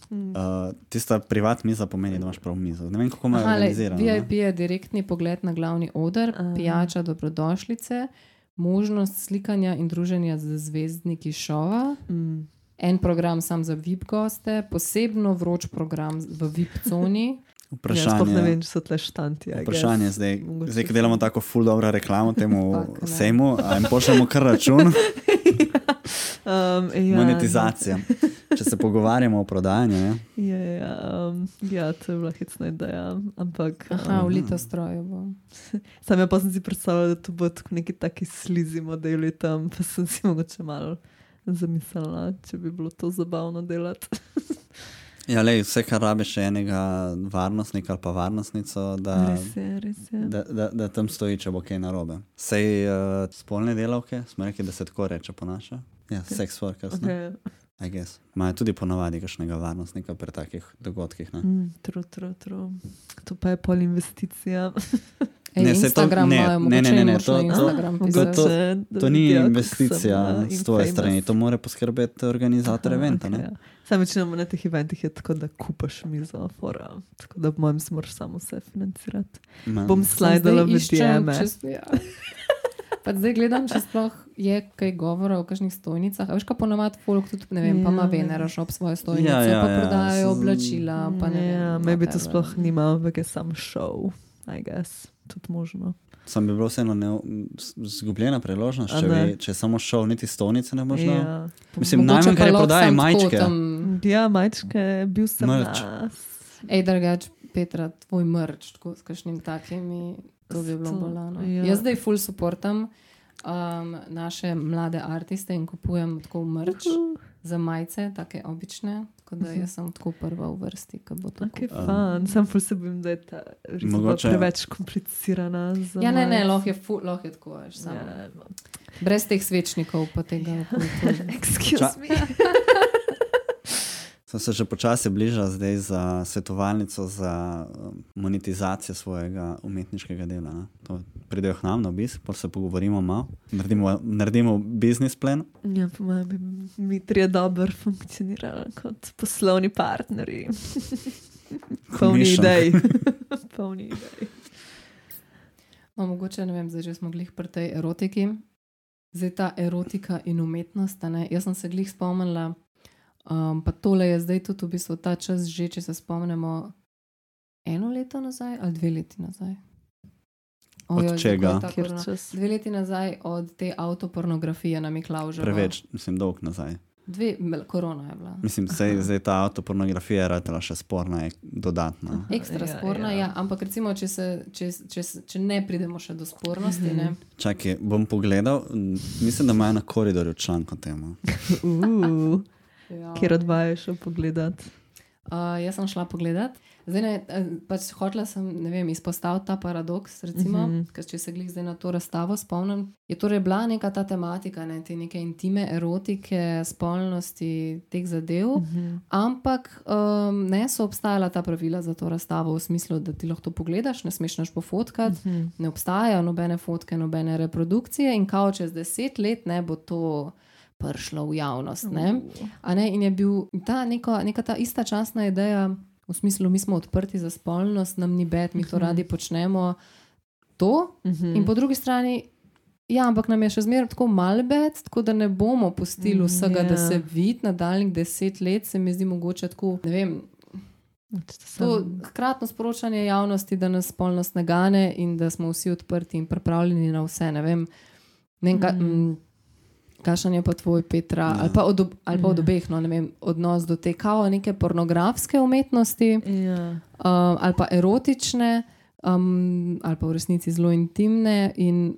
Uh, tista privat miza pomeni, da imaš prav mizo. Ne vem, kako imajo organizirano. VIP je direktni pogled na glavni oder, Aha. pijača dobrodošlice, možnost slikanja in druženja z zvezdniki šova, Mm. en program sam za VIP goste, posebno vroč program v VIP coni. Ja, Vprašanje, vem, če so tle štanti. Vprašanje zdaj, Mogoče zdaj, ko delamo tako full dobro reklamo temu ne. sejmu, a jim pošljemo kar račun, Um, ja, monetizacija. Če se pogovarjamo o prodajanju, ne? Ja, ja, um, ja, to je bila hecna ideja. Ampak Aha, um, v litostroju bo. sam ja pa sem si predstavljala, da to bo tako neki taki slizi modeli tam, pa sem si mogoče malo zamislila, če bi bilo to zabavno delati. Ja, lej, vse, kar rabiš, je enega varnostnika ali pa varnostnico, da, res je, res je. da, da, da tam stoji, če bo kaj narobe. Sej uh, spolne delavke, smo rekli, da se tako reče po naše. Ja, sex workers, okay. Okay. I guess. Imajo tudi ponavadi kakšnega varnostnika pri takih dogodkih. Ne? Mm, tru, tru, tru. To pa je pol investicija. Ej, Ne, saj to- Instagram ne, ne, ne, ne, ne, to- to- Instagram to- to- To ni investicija s tvoje strani, to mora poskrbeti organizator eventa. Okay, ja. Sam večinoma na teh eventih je tako, da kupaš mizo, fora. tako da mojem se moraš samo vse financirati. ja. Bom slajdala v iščem, DM. če- Ja. Pa zdaj gledam, če sploh je kaj govora o kakšnih stojnicah. A veš, kaj ponavadi folk tudi, ne vem, pa ima Ja. Venera šop svoje stojnice, Ja, ja, pa ja, prodajajo oblačila, pa ne vem. Ja, maybe to sploh nima, ampak je sam show, I guess. Tudi možno. Sam bi bilo vseeno ne, zgubljena priložnost, če, bi, če samo šel, niti stolnice ne boš dal. Ja. Mislim, Mogoče najmanj, kar je tako majčke. tam- ja, majčke, bil sem Merch. nas. Ej, drugač, Petra, tvoj mrč, tako s kakšnim takimi, to bi bilo bolano. ja. Jaz zdaj full supportam um, naše mlade artiste in kupujem tako mrč za majice, take obične. Tako da jaz sem tako prva v vrsti, ki bo to. Okay, kupila. fun. Sam ful se bojim, da je ta Mogoče- preveč komplicirana. za Ja, ne, ne, lahko je, fu- lahko je tako, veš, samo. Ja. Brez teh svečnikov pa tega. kulture. Excuse Ča- me. Sem se že počasi bližal zdaj za svetovalnico za um, monetizacijo svojega umetniškega dela. Ne. To Pridejo k nam na obisk, pa se pogovorimo malo, naredimo, naredimo biznis plan. Ja, po mojem bi mi trije dobro funkcionirali kot poslovni partnerji. Polni idej. Polni idej. No, mogoče ne vem, zdaj že smo glih pri tej erotiki. Zdaj ta erotika in umetnost. a Ne? Jaz sem se glih spomnila, um, pa tole je zdaj tudi v bistvu ta čas, že če se spomnimo, eno leto nazaj ali dve leti nazaj. Od Ojoj, čega? kako je ta Kjer korona- čas? Dve leti nazaj od te avtopornografije na Miklaužu. Preveč, mislim, dolg nazaj. Dve, mel- korona je bila. Mislim, sej, zdaj ta avtopornografija je ratela še sporna, je dodatna. Ekstra Ja, sporna, ja. ja. ampak recimo, če, se, če, če, če ne pridemo še do spornosti, ne, Čakaj, bom pogledal, mislim, da imajo na koridorju članek o tem. Uh, ja. kjer odvajaš pogledat? Uh, jaz sem šla pogledat. Zdaj, ne, eh, pač hotela sem vem, izpostaviti ta paradoks. Recimo, uh Mhm. -huh. Če se glih zdaj na to razstavo spomnim, je torej bila neka ta tematika, ne, te neke intime, erotike, spolnosti teh zadev, Mhm. -huh. ampak um, ne so obstajala ta pravila za to razstavo v smislu, da ti lahko to pogledaš, ne smeš naš pofotkati, Mhm. -huh. ne obstajajo nobene fotke, nobene reprodukcije in kao čez deset let ne bo to. Prišlo v javnost. Ne? A Ne, in je bil ta neko, neka ta ista časna ideja, v smislu, mi smo odprti za spolnost, nam ni bed, mi to radi počnemo. To, Mhm. in po drugi strani, ja, ampak nam je še zmeraj tako malo bed, tako da ne bomo pustili Mm, vsega, da ja. se vidi nadaljnih deset let, se mi zdi mogoče tako. Ne vem, to hkratno sporočanje javnosti, da nas spolnost ne gane in da smo vsi odprti in pripravljeni na vse. Ne vem, ne vem ka, Mm. Kakšen je pa tvoj, Petra, Ja. ali pa od, ali pa od Ja. obeh, no, ne vem, odnos do te kao neke pornografske umetnosti Ja. um, ali pa erotične, um, ali pa v resnici zelo intimne. In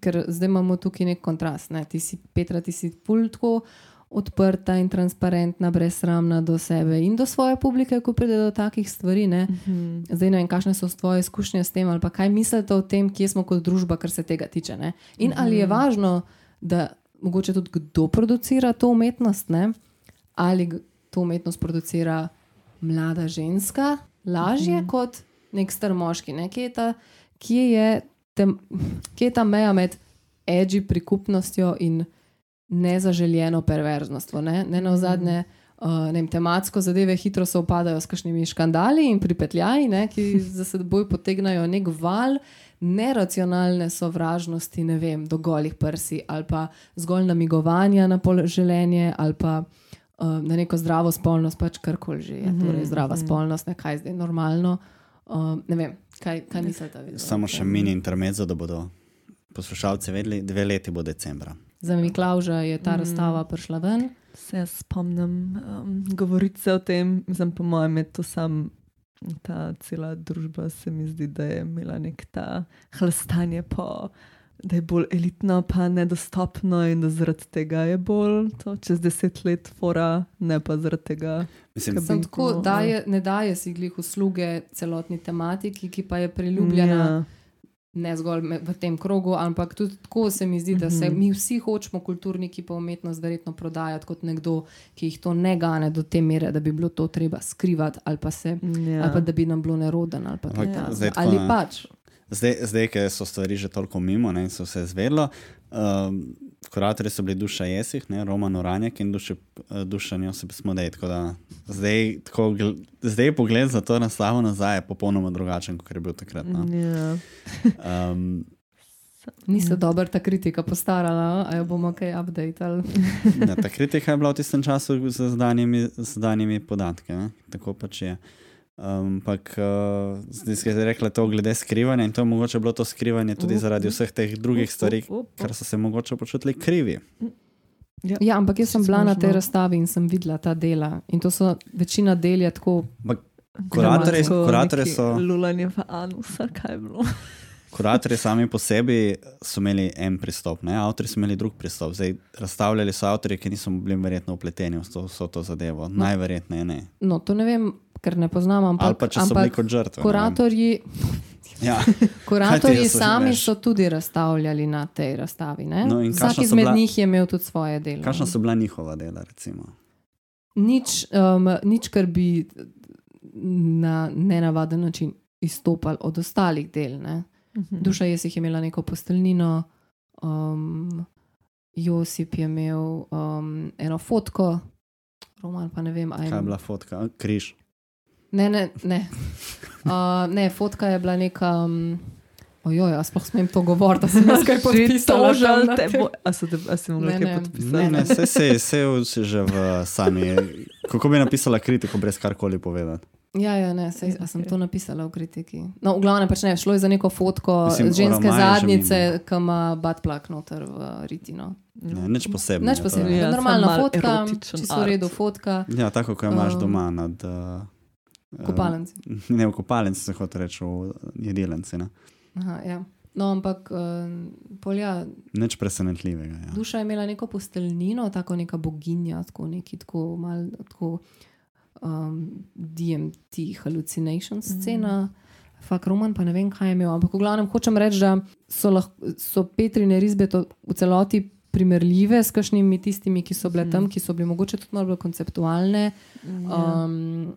ker zdaj imamo tukaj nek kontrast. Ne? Ti si, Petra, ti si pultko. Odprta in transparentna, brezsramna do sebe in do svoje publike, ko pride do takih stvari. Ne? Mhm. Zdaj ne vem, kakšne so tvoje izkušnje s tem, ali pa kaj mislite o tem, kje smo kot družba, kar se tega tiče. Ne? In ali je važno, da mogoče tudi kdo producira to umetnost, ne? ali to umetnost producira mlada ženska, lažje mm -hmm. kot nek star moški. Ne? Kje, je ta, kje, je tem, kje je ta meja med edgy prikupnostjo in nezaželjeno perverznostjo? Ne, ne na zadnje. Uh, ne vem, tematsko zadeve hitro se opadajo s kakšnimi škandali in pripetljaji, ne, ki za seboj potegnajo nek val neracionalne sovražnosti, ne vem, do golih prsi ali pa zgolj namigovanja na pol željenje ali pa uh, na neko zdravo spolnost, pač karkoli že je. Torej, zdrava spolnost, ne kaj zdaj normalno. Uh, ne vem, kaj, kaj mislite? vi? Samo še mini intermezzo, da bodo poslušalci vedeli, dve leti bo decembra. Za Miklauža je ta razstava prišla ven. Se spomnim um, govorice o tem, mislim, po mojem, je to sam. Ta cela družba se mi zdi, da je imela nek ta hlastanje po, da je bolj elitno, pa nedostopno, in da zaradi tega je bolj to čez deset let fora, ne pa zaradi tega. Mislim, Sem tako, daje, ne daje si glih usluge celotni tematiki, ki pa je priljubljena. Ja. Ne zgolj me- v tem krogu, ampak tudi tako se mi zdi, da se Mhm. mi vsi hočemo, kulturniki, pa umetnost, verjetno prodajati kot nekdo, ki jih to ne gane do te mere, da bi bilo to treba skrivati, ali pa, se, Ja. ali pa da bi nam bilo neroden. Ali, pa Ampak takega. zdaj tako, ali pač. Zdaj, zdaj ker so stvari že toliko mimo ne, in so se zvedlo, um, kuratorji so bili duša jesih, ne, Roman Uranjek in duše, uh, duša Josip Smodej. Tako da zdaj, tako, zdaj pogled za to razstavo nazaj je popolnoma drugačen, kot je bil takrat. No. Ja. Um, Ni se dobro ta kritika postarala, a jo bomo kaj updateali. ne, ta kritika je bila v tistem času z zdanimi, z zdanimi podatki, ne. tako pač je. Ampak uh, zdaj si rekla to glede skrivanja in to je mogoče bilo to skrivanje tudi zaradi vseh teh drugih stvari, ker so se mogoče počutili krivi. Ja, ampak jaz sem bila na tej razstavi in sem videla ta dela. In to so večina del je tako. Neki so, Lulanje v anusa, kaj je bilo. Kuratorji sami po sebi so imeli en pristop, ne? avtori so imeli drug pristop. Zdaj, razstavljali so avtorje, ki niso bili verjetno upleteni v to, vso to zadevo. No. Najverjetneje ne. No, to ne vem, ker ne poznam. Ampak, Ali pa če so bili kot žrtve. kuratorji. Ja. Kuratorji sami veš? so tudi razstavljali na tej razstavi. ne? No, Vsak izmed bila- njih je imel tudi svoje delo. Kakšna so bila njihova dela? Recimo? Nič, um, nič, kar bi na nenavaden način izstopali od ostalih del. Ne? Mhm. Duša je jih imela neko posteljnino, um, Josip je imel um, eno fotko, roman pa ne vem, ali Kaj je bila fotka? Križ. Ne, ne, ne. Uh, ne, fotka je bila neka, um, Ojoj, a sploh smem to govoriti, da sem jaz kaj podpisala. Že tam na te tem? bo. A so te, a si mogla Ne, kaj ne. podpisati? Ne, ne, vse se je si že v sami. Kako bi napisala kritiko, brez karkoli povedati? Ja, ja, ne, sej, a sem to napisala v kritiki. No, v glavnem pač ne, šlo je za neko fotko Mislim, ženske zadnjice, ki ima batplak noter v ritino. Ne, nič posebnega. Nič to posebnega, Ja, normalna malo fotka, čisto v redu fotka, Ja, tako kot imaš Um, doma nad. Uh, kopalnici. Ne v kopalnici, se hoče reči v jedilnici. Aha, ja. No, ampak uh, polja, Nič presenetljivega. Ja. duša je imela neko posteljnino, tako neka boginja, tako neki tako mal, tako um, DMT, hallucination scena. Fak roman, pa ne vem, kaj je imel. Ampak v glavnem hočem reči, da so, lahko, so Petrine risbe to v celoti primerljive s kakšnimi tistimi, ki so bile tam, ki so bile mogoče tudi malo bolj konceptualne. Um,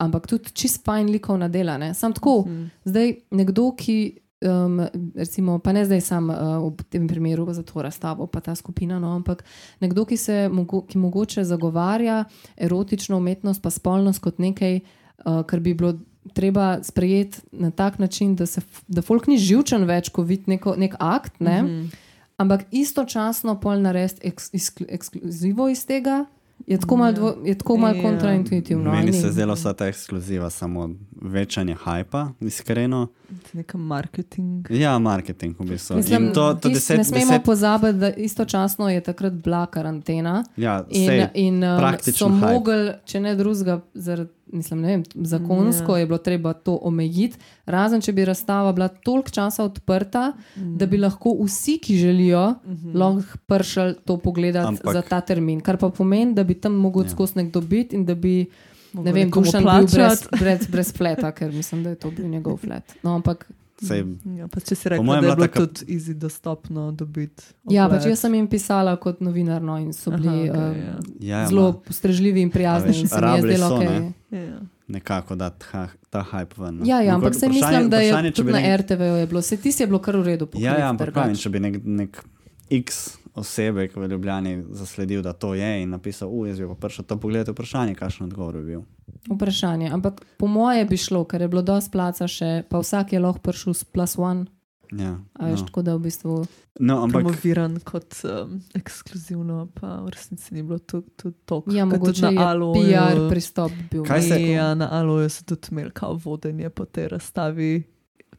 ampak tudi čist fajn likovna dela. Ne? Sam tako, zdaj nekdo, ki. Um, recimo, pa ne zdaj sam uh, v tem primeru za to razstavo, pa ta skupina, no, ampak nekdo, ki se mogo, ki mogoče zagovarja erotično umetnost, pa spolnost kot nekaj, uh, kar bi bilo treba sprejeti na tak način, da, se, da folk ni živčen več, ko vidi neko, nek akt, ne, mm -hmm. ampak istočasno pol narediti eks, eksklu- ekskluzivo iz tega, je tako malo tako malo Ja. kontraintuitivno. Meni se zdela vsa ta ekskluziva samo večanje hajpa, iskreno. Neka marketing. Ja, marketing v bistvu. Mislim, In to, to tis- deset, ne smemo deset, pozabiti, da istočasno je takrat bila karantena. ja, In, sej, in um, so praktičen hype. mogli, če ne drugega, zaradi, mislim, ne vem, zakonsko Ja. je bilo treba to omejiti. Razen če bi razstava bila toliko časa odprta, mm. da bi lahko vsi, ki želijo, mm -hmm. lahko prišli to pogledati Ampak- za ta termin. Kar pa pomeni, da bi tam mogel Ja. skozi nekdo biti in da bi. Ne Mogel vem, Dušan bil brez, brez, brez fleta, ker mislim, da je to bil njegov flet. No, ampak Sej, Ja, pa če si rekel, mojem da je bilo taka- tudi easy dostopno dobiti. Ja, pač jaz sem jim pisala kot novinar no, in so bili Aha, okay, ja. ja, ja, zelo ma, postrežljivi in prijazni. veš, mi je rabili so, okay. ne. Ja. nekako dati ha, ta hype ven. no. Ja, ja, ampak se mislim, da je vprašanje, tudi bi na nek- RTV je bilo. Se ti je bilo kar v redu. Ja, ja, ampak pravim, če bi nek, nek X osebe, ki v Ljubljani zasledil, da to je in napisal, uf, jaz bi pa prišel to pogledati, vprašanje, kakšen odgovor bi bil. Vprašanje. Ampak po moje bi šlo, ker je bilo dosti placa še, pa vsak je lahko prišel s plus one. Ja, A veš, no. tako da v bistvu. no, ampak Promoviran kot um, ekskluzivno, pa v resnici ni bilo to- to. Ja, mogoče je Aloju- PR pristop bil. Kaj se- Ja, na Aloju so tudi imeli kao vodenje po tej razstavi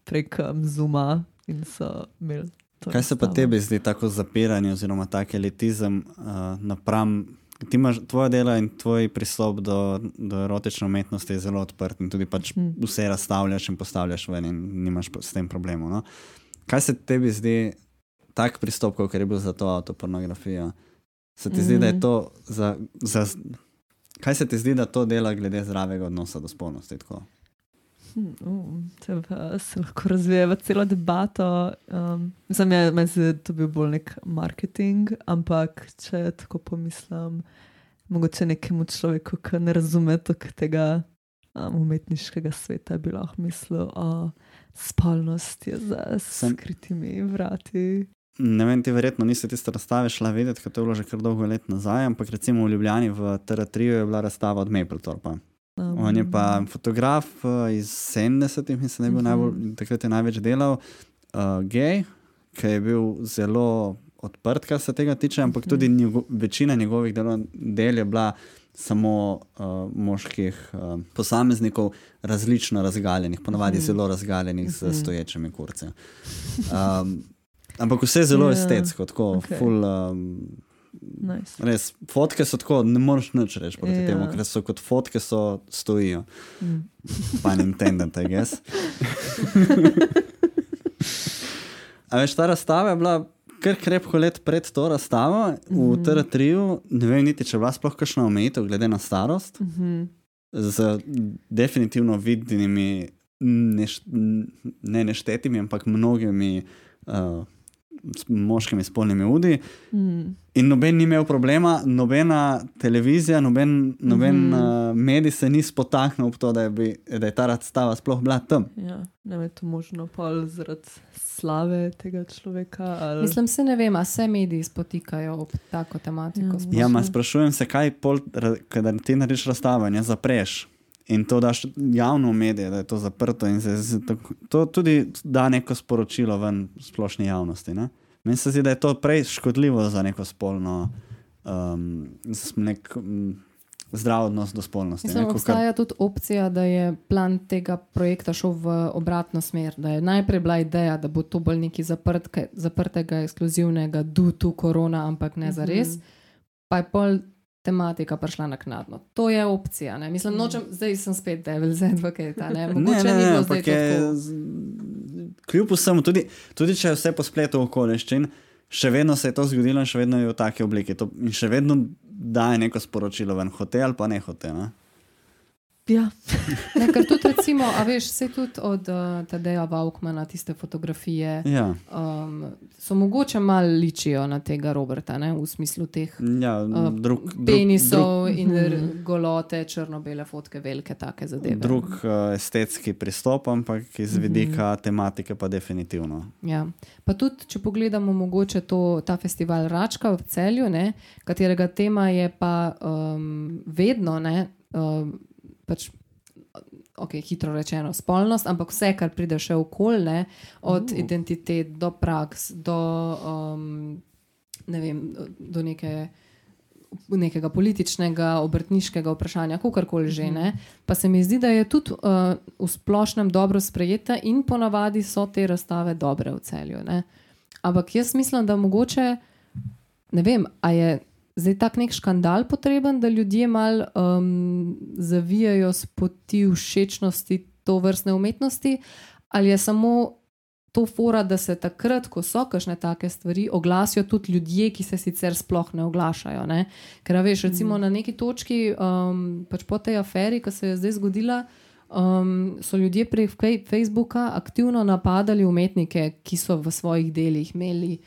prek um, Zuma in so imeli. kaj se pa tebi zdi tako zapiranje oziroma tak elitizem uh, napram? Ti imaš tvoje delo in tvoj pristop do, do erotične umetnosti je zelo odprt in tudi pač Hmm. vse razstavljaš in postavljaš ven in nimaš s tem problemov. No? Kaj se tebi zdi tak pristop, kot je bil za to avtopornografijo? Se ti zdi, da je Mhm. to za, za. Kaj se ti zdi, da to dela glede zdravega odnosa do spolnosti? Tako? Hm, to pa se lahko razvije v celo debato. Um, ja, meni se je to bil bolj nek marketing, ampak če tako pomislim, mogoče nekemu človeku, ki ne razume tega um, umetniškega sveta, bi lahko mislil, da spolnost je za skritimi vrati. Ne vem, ti verjetno nisi tiste razstave šla videti, ker to je bilo že kar dolgo let nazaj, ampak recimo v Ljubljani v TR3 je bila razstava od Mapletorpa. Um, On je pa fotograf uh, iz 70-ih, mislim, da je bil Mhm. najbolj, takrat je največ delal, uh, gej, ki je bil zelo odprt, kar se tega tiče, ampak tudi njego, večina njegovih delo, del je bila samo uh, moških uh, posameznikov, različno razgaljenih, ponavadi Mhm. zelo razgaljenih z Mhm. stoječimi kurci. Um, ampak vse zelo Ja, estetsko, tako okej. full. Um, Nice. Res, fotke so tako, ne moreš nič reči proti Ja. temu, ker so kot fotke, so stojijo. Mm. Pa Nintendo, I guess. A veš, ta razstava je bila kar krepko let pred to razstavo v Mhm. TR3. Ne vem niti, če je bila sploh kakšna omejitev glede na starost, Mhm. z definitivno vidnimi, neš, ne neštetimi, ampak mnogimi uh, moškimi spolnimi udi. Mm. In noben ni imel problema, nobena televizija, noben, noben mm uh, medij se ni spotaknil ob to, da je, bi, da je ta razstava sploh bila tam. Ja, ne vem, to možno pol zaradi slave tega človeka. Ali... Mislim, se ne vem, a se mediji spotikajo ob tako tematiko. Ja. Ja, ma sprašujem se, kaj pol, kadar ti narediš razstavo in jo zapreš. In to daš javno v medije, da je to zaprto in se, tako- to tudi da neko sporočilo ven splošni javnosti. Ne? Meni se zdi, da je to prej škodljivo za neko spolno, um, nek um, zdrav odnos do spolnosti. Mislim, ne, obstaja tudi opcija, da je plan tega projekta šel v obratno smer. Da je najprej bila ideja, da bo to bolj nekaj zaprtke, zaprtega, ekskluzivnega, du tu korona, ampak ne za res. Pa je pol tematika prišla naknadno. To je opcija. Ne? Mislim, nočem, zdaj sem spet devil's advocate. a Ne? Ne, Mogoče ne, ne, zdaj ampak to je, z- kljub vsemu, tudi, tudi če je vse po spletu okoliščin, še vedno se je to zgodilo in še vedno je v taki obliki. To, in še vedno daje neko sporočilo ven, hotel ali pa ne hotel. Ne? Ja. Ne, ker tudi, recimo, a veš, se tudi od uh, Tadeja Vaukmana tiste fotografije Ja, um, so mogoče malo ličijo na tega Roberta, ne? v smislu teh ja uh, drug, penisov drug, in r- golote, črno-bele fotke, velike take zadeve. drug uh, estetski pristop, ampak iz vidika tematike pa definitivno. Ja. Pa tudi, če pogledamo mogoče to, ta festival Račka v celju, ne, katerega tema je pa um, vedno, ne, um, pač, ok, hitro rečeno, spolnost, ampak vse, kar pride še okolje, od uh. identitet do praks, do, um, ne vem, do neke. Nekega političnega, obrtniškega vprašanja, kakorkoli že ne. Pa se mi zdi, da je tudi uh, v splošnem dobro sprejeta in ponavadi so te razstave dobre v celju. Ne. Ampak jaz mislim, da mogoče, ne vem, a je zdaj tak nek škandal potreben, da ljudje mal um, zavijajo s poti všečnosti to vrstne umetnosti, ali je samo to fora, da se takrat, ko so kakšne take stvari, oglasijo tudi ljudje, ki se sicer sploh ne oglašajo. Ne? Ker, veš, recimo na neki točki, um, pač po tej aferi, ki se je zdaj zgodila. Um, so ljudje prek Facebooka aktivno napadali umetnike, ki so v svojih delih imeli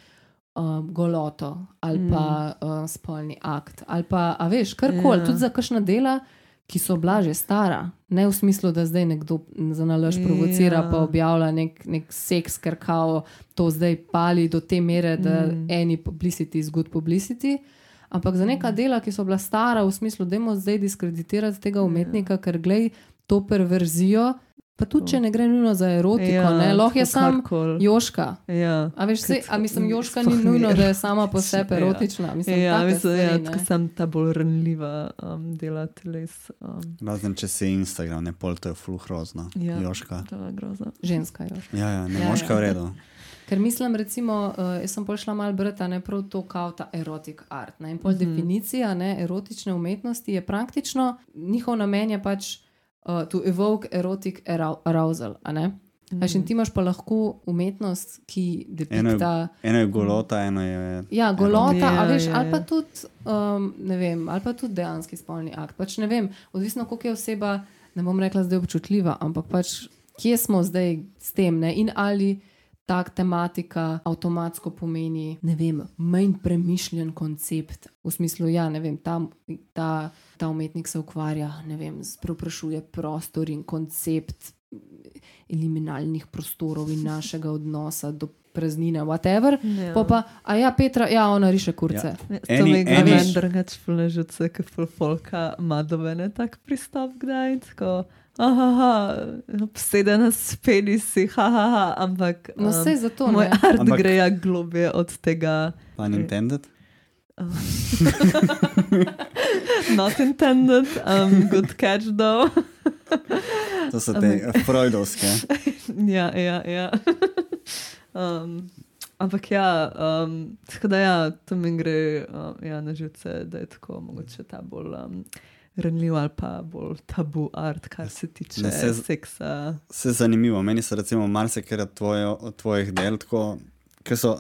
um, goloto ali pa uh, spolni akt. Ali pa, a veš, karkoli, Ja. tudi za kakšna dela, ki so bila že stara. Ne v smislu, da zdaj nekdo za nalož provocira, Ja. pa objavlja nek, nek seks, ker kao to zdaj pali do te mere, da mm. eni publicity is good publicity. Ampak za neka dela, ki so bila stara, v smislu, da je zdaj diskreditirati tega umetnika, ker glej to perverzijo. Pa tudi, če ne gre nujno za erotiko, Ja, ja, lahko je tako sam karkoli. Joška. Ja. A, veš, sej, a mislim, Joška ni nujno, da je sama po sebi Ja. erotična. Mislim, Ja, mislim, ja, stvari, tako ne. sem ta bolj ranljiva um, dela teles. Um, Razen če si Instagram, ne pol, to je fluhrozno. Ja. Joška. to je groza. Ženska Joška. Ja, ja, ne Ja, moška ja. v redu. Ker mislim, recimo, uh, jaz sem prišla malo brati, ne prav to, kao ta erotic art. Ne? In pol mm. -hmm. definicija ne, erotične umetnosti je praktično, njihov namen je pač uh, to evoke erotic arou- arousal. a ne? Mm -hmm. In ti imaš pa lahko umetnost, ki Eno depikta. je, eno je golota, eno je. Ja, golota, Ja, a veš, ja, ali pa ja. tudi, um, ne vem, ali pa tudi dejanski spolni akt. Pač ne vem, odvisno, koliko je oseba, ne bom rekla zdaj občutljiva, ampak pač kje smo zdaj s tem ne? in ali tak tematika avtomatsko pomeni, ne vem, manj premišljen koncept. V smislu, ja, ne vem, ta, ta, ta umetnik se ukvarja, ne vem, preprašuje prostor in koncept eliminalnih prostorov in našega odnosa do praznine, whatever. Ja. Pa pa, a ja, Petra, ja, ona riše kurce. Ja. To mi gre meni drugače fležice, ki folka ima dovene tak pristop kdaj. Tako, aha, obsedena s penisi, haha, ha, ampak No, um, sej zato, moj ne. art Ampak- gre ja globje od tega. Pun intended. Not intended, um, good catch though. To so te eh, freudovske. ja, ja, ja. um, ampak ja, um, tako da ja, to mi gre um, ja, na živce, da je tako mogoče ta bolj um, ranljiv ali pa bolj tabu art, kar se tiče Ne, se seksa. Vse zanimivo. Meni so recimo marsikaj od, tvoje, od tvojih del, tako, ki so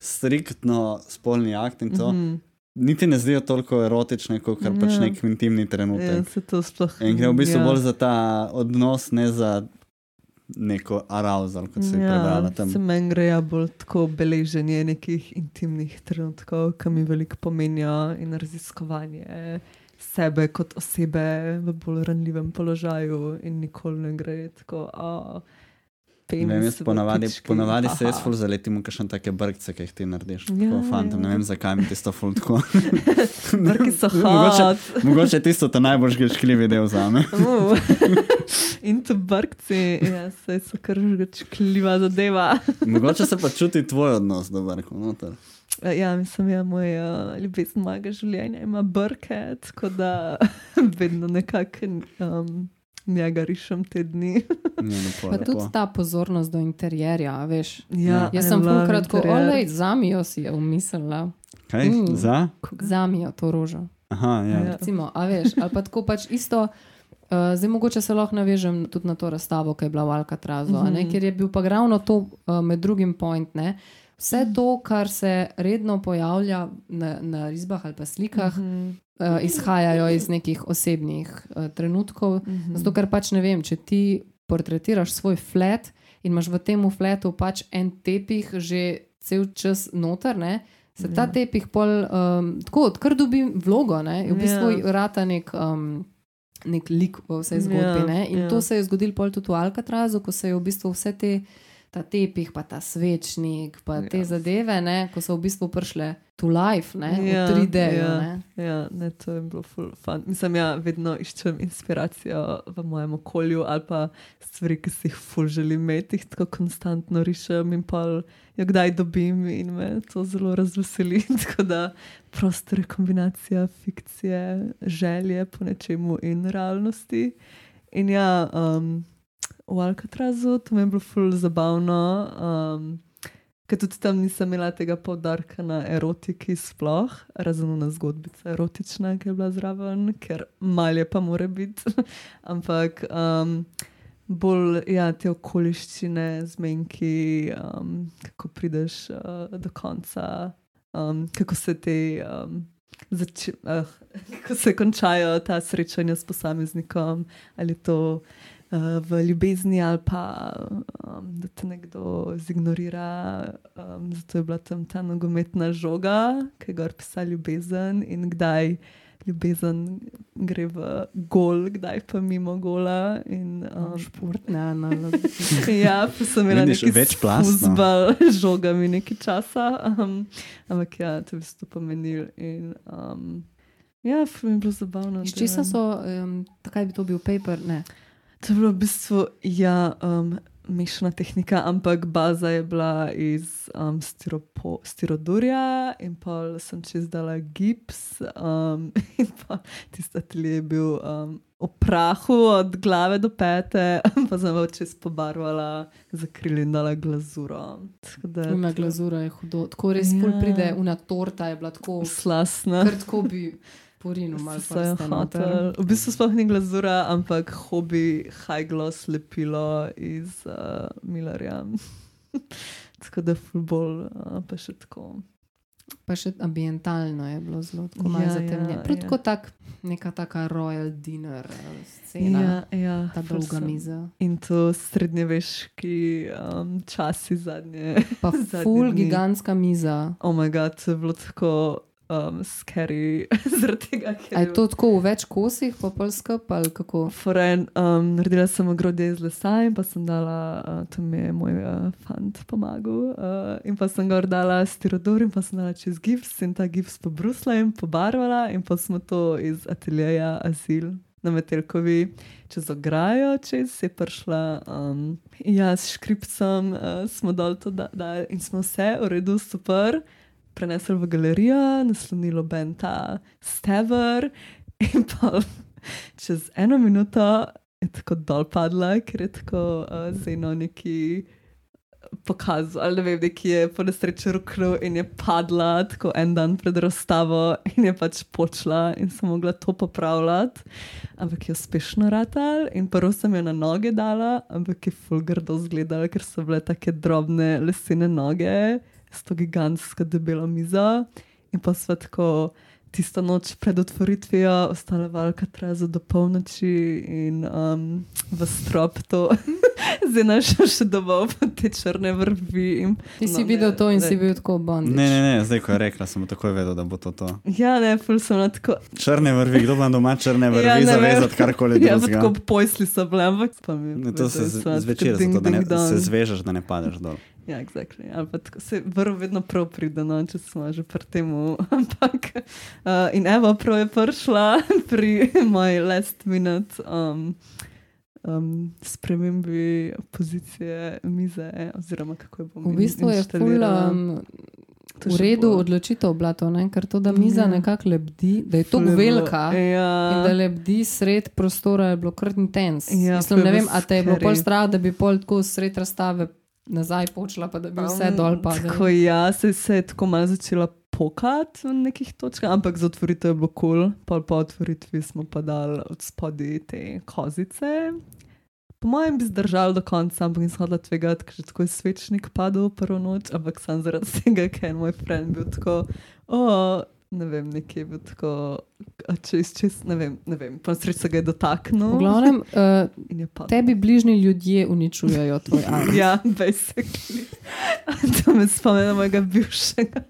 striktno spolni akt in to. Mm -hmm. Niti ne zdijo toliko erotične, kot kar pač Ja. nek intimni trenutek. Ja, se to sploh In gre v bistvu ja. bolj za ta odnos, ne za neko arousal, kot si ja, prebrala tam. Se meni gre ja bolj tako beleženje nekih intimnih trenutkov, ki mi veliko pomenijo in raziskovanje sebe kot osebe v bolj ranljivem položaju in nikoli ne gre tako. Oh, penis. Ne vem, jaz ponavadi, pički. ponavadi se jaz Aha. ful zaletim v kakšne take brkce, ki jih ti narediš. Ja, Ja, fantom. Ne ja. vem, zakaj mi tisto ful tako. Brki so Mogoče- hot. Mogoče je tisto ta najbolj žgečkljivi del za me. Uh. In tu brkci, ja, saj so kar žgečkljiva zadeva. Mogoče se pa čuti tvoj odnos do brkov. noter. Ja, mislim, da ja, moj uh, ljubezen mojega življenja ima brke, tako da vedno nekako um, njega rišem te dni. Ni lepo, Pa tudi lepo. ta pozornost do interjerja, veš. Ja, Jaz I sem fulkrat tako, olej, zamijo si je umislila. Kaj? Mm. Za? Zamijo to rožo. Aha, ja. Ja. Recimo, a veš, ali pa tako pač isto. Uh, zdaj, mogoče se lahko navežem tudi na to razstavo, ki je bila v Alcatrazu, mm Mhm. -hmm. ker je bil pa ravno to uh, med drugim point. Ne? Vse to, kar se redno pojavlja na, na risbah ali pa slikah, Mhm. -hmm. uh, izhajajo iz nekih osebnih uh, trenutkov. Mm Mhm. -hmm. Zato, ker pač ne vem, če ti portretiraš svoj flat in imaš v tem flatu pač en tepih že cel čas noter. Ne? Se ta Ja. tepih pol um, tako, odkar dobi vlogo, ne? v bistvu Ja. rata nek, um, nek lik v vsej zgodbi. Ja, ne. In ja. to se je zgodilo tudi v Alcatrazu, ko se je v bistvu vse te. Ta tepih, pa ta svečnik, pa ja. te zadeve, ne, ko so v bistvu prišle to life, ne, Ja, v 3D. ja. Ne. Ja, ne, to je bilo ful fun. Mislim, ja, vedno iščem inspiracijo v mojem okolju ali pa stvari, ki si jih ful želim imeti, jih tako konstantno rišem in pa jo kdaj dobim in me to zelo razveseli. Tako da prostor je kombinacija fikcije, želje po nečemu in realnosti. In ja, um, v Alcatrazu to mi je bilo ful zabavno. Um, Ker tudi tam nisem imela tega poudarka na erotiki, sploh, razen na zgodbica erotična, ki je bila zraven, ker malje pa mora biti. Ampak um, bolj ja, te okoliščine, zmenki, um, kako prideš uh, do konca, um, kako se te. Um, Zači, uh, ko se končajo ta srečanja s posameznikom, ali to v ljubezni, ali pa um, da te nekdo zignorira. Um, zato je bila tam ta nogometna žoga, ki je gor pisala ljubezen in kdaj ljubezen gre v gol, kdaj pa mimo gola. In, um, Športne analogije. Ja, pa sem imela nekaj večplastno. fuzbal žogami nekaj časa, um, ampak ja, to je v bistvu pomenil. In, um, ja, mi je bilo zabavno. Iz česa so, um, takaj bi to bil paper? Ne. To je bilo v bistvu ja, um, mešana tehnika, ampak baza je bila iz um, stiropo, stirodurja in pa sem čez dala gips. Um, in pa tisti atelje je bil um, v prahu od glave do pete, pa sem ga čez pobarvala, zakrili in dala glazuro. Da Una glazura je hudo. Tako res ja. Pride, una torta je bila tako, Slasna. tako bi porinil malo prste noter. hotel. V bistvu sploh ni glazura, ampak hobi high gloss lepilo iz uh, Millerja. tako da futbol, uh, pa še tako. Pa še ambientalno je bilo zelo tako malo Ja, zatemnjeno. ja, Prav ja. tako tak, neka taka royal dinner eh, scena, ja, ja, ta dolga sem- miza. In to srednjeveški um, časi zadnje. Pa Zadnje full dni. gigantska miza. Oh moj bog, to je bilo tako um, scary, zaradi tega, je to tako v več kosih, pa pol skup ali kako? Foren, um, naredila sem ogrodje iz lesa in pa sem dala, uh, to mi je moj uh, fant pomagal, uh, in pa sem gor dala stirodor in pa sem dala čez gips in ta gips pobrusla in pobarvala in pa smo to iz ateljeja Azil na Metelkovi čez ograjo, čez je prišla. Um, ja, s škripcem uh, smo dol to dali da, in smo vse v redu, super. Prenesli v galerijo, naslonilo Benta Stever, in pa čez eno minuto je tako dol padla, ker je tako uh, zelo neki pokazal, ali ne vem, neki je po nesreči ruknil in je padla tako en dan pred razstavo in je pač počla in sem mogla to popravljati, ampak je uspešno ratal in prvo sem jo na noge dala, ampak je fulgardo zgledala, ker so bile take drobne lesene noge s to gigantsko debelo mizo in pa sva tako tisto noč pred otvoritvijo ostala v Alcatrazu do polnoči in um, v strop to Zdaj našel še domov te črne vrvi. In... Ti si No, videl ne, to in ne. si bil tako bond. Ne, ne, ne, zdaj ko je rekla, sem takoj vedel, da bo to to. Ja, ne, ful sem na tako. Črne vrvi, kdo ima doma črne vrvi, Ja, ja, zavezati karkoli Ja, pa drugega. tako pojsli so bile, ampak pa mi Ne, to se zvečer, zato da ne, ding, se zvežeš, da ne padeš dol. Ja, exactly. Pa tako se vrv vedno prav pride, no, če smo že pri tem. Ampak, uh, in evo, prav je prišla pri moji last minute um, um, spremembi pozicije mize, oziroma kako jo bom V bistvu je ful um, To v redu bo. odločitev bila to, ne? ker to, da miza Ja. nekako lebdi, da je je bilo- velika. Ja. In da lebdi sred prostora je bilo kar intens. Ja, Mislim, je ne bilo vem, a te je bilo pol strah, da bi pol tako sred razstave nazaj počela, pa da bi vse Um, dol padlo. ja, se, se je tako malo začela pokati v nekih točkah, ampak za otvoritev je bilo kul, cool. pa po otvoritvi smo pa dali od spodaj te kozice. Po mojem bi zdržal do konca, ampak nisem hodila tvegati, ker že tako je svečnik padel prvo noč, ampak sem zaradi tega, ker je moj friend bil tako, o, ne vem, nekje je bil tako, a čez, čez, ne vem, ne vem, pa sreč se ga je dotaknil V glavnem, uh, je tebi bližnji ljudje uničujejo tvoj art. Ja, basically. to me spomni na mojega bivšega.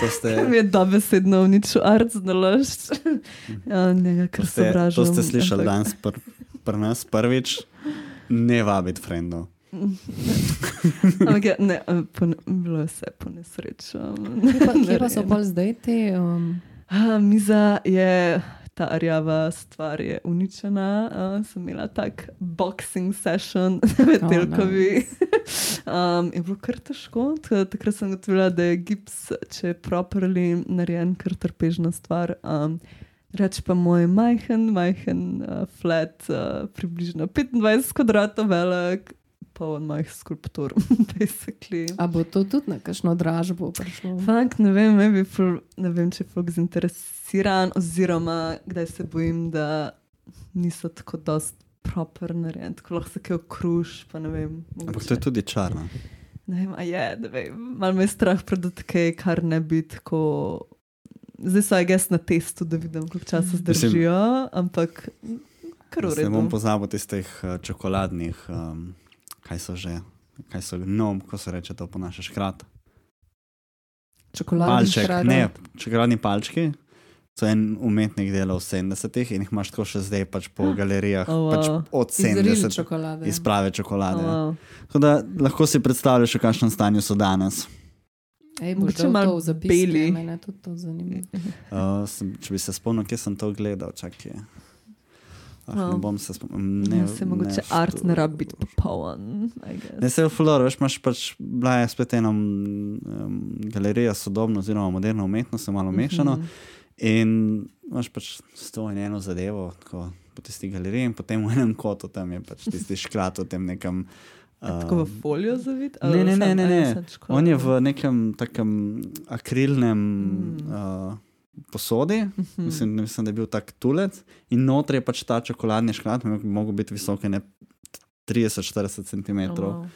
To ste, Mi je dobesedno uničil art za naložb. Ja, njega, to ker ste, sovražim. to ste slišali ampak- danes pr, pri nas prvič. Ne vabiti frendov. Ampak ja, ne, eh, po, ne- bilo je vse po nesrečo. Kje pa, kje pa so pol zdaj te? Um, A, miza je, ta arjava stvar je uničena. Uh, sem imela tak boxing session med Oh, telkovi. um, je bilo kar težko. Takrat sem gotovila, da je gips, če je properly narejen, kar trpežna stvar. Um, Reč pa moj majhen, majhen uh, flat, uh, približno 25 kvadratov velik, poln mojih skulptur, basically. a bo to tudi na kakšno dražbo prišlo? Fakt, ne vem, ful, ne vem, če je folk zainteresiran, oziroma kdaj se bojim, da niso tako dost proper narejeni, tako lahko se kaj okruž, pa ne vem. Ampak to je tudi čarno. Ne vem, a je, ne vem, malo me je strah pred kaj, kar ne bi tako. Zdaj so gest na testu, da vidim, koliko časa Mislim- zdržijo, ampak kar Se ne bom pozabil tistih uh, čokoladnih, um, kaj so že, kaj so gnom, ko se reče to po naše škrat. Čokoladni Palček, škrat. ne, čokoladni palčki. To je en umetnik delal v 70-ih in jih imaš tako še zdaj pač po galerijah, Oh, wow. pač od Izrili 70 čokolade. iz prave čokolade. Oh, wow. Tako da lahko si predstavljaš, v kakšnem stanju so danes. Ej, Mogoče malo to v zapiske, beli. Mene tudi to zanima. Uh, sem, če bi se spomnil, kje sem to gledal, čakaj. Ah, No. ne bom se spomnil. Ne, Ne, se mogoče v art ne rabi biti popoln. Ne, se v Floru, veš, imaš pač, bila je spet ena um, galerija sodobno oziroma moderno umetnost, malo mešano. Mhm. In imaš pač sto in eno zadevo, tako po tisti galeriji, in potem v enem kotu tam je pač tisti škrat v tem nekem. A Tako v folijo zavit? Ne, ne, ne, ne, ne. Samo On je v nekem takem akrilnem Mm. mm. uh, posodi, Mhm. mm. mislim, mislim, da je bil tak tulec, in notri je pač ta čokoladni škrat, ki bi mogel biti visok ne 30-40 cm. Oh, wow.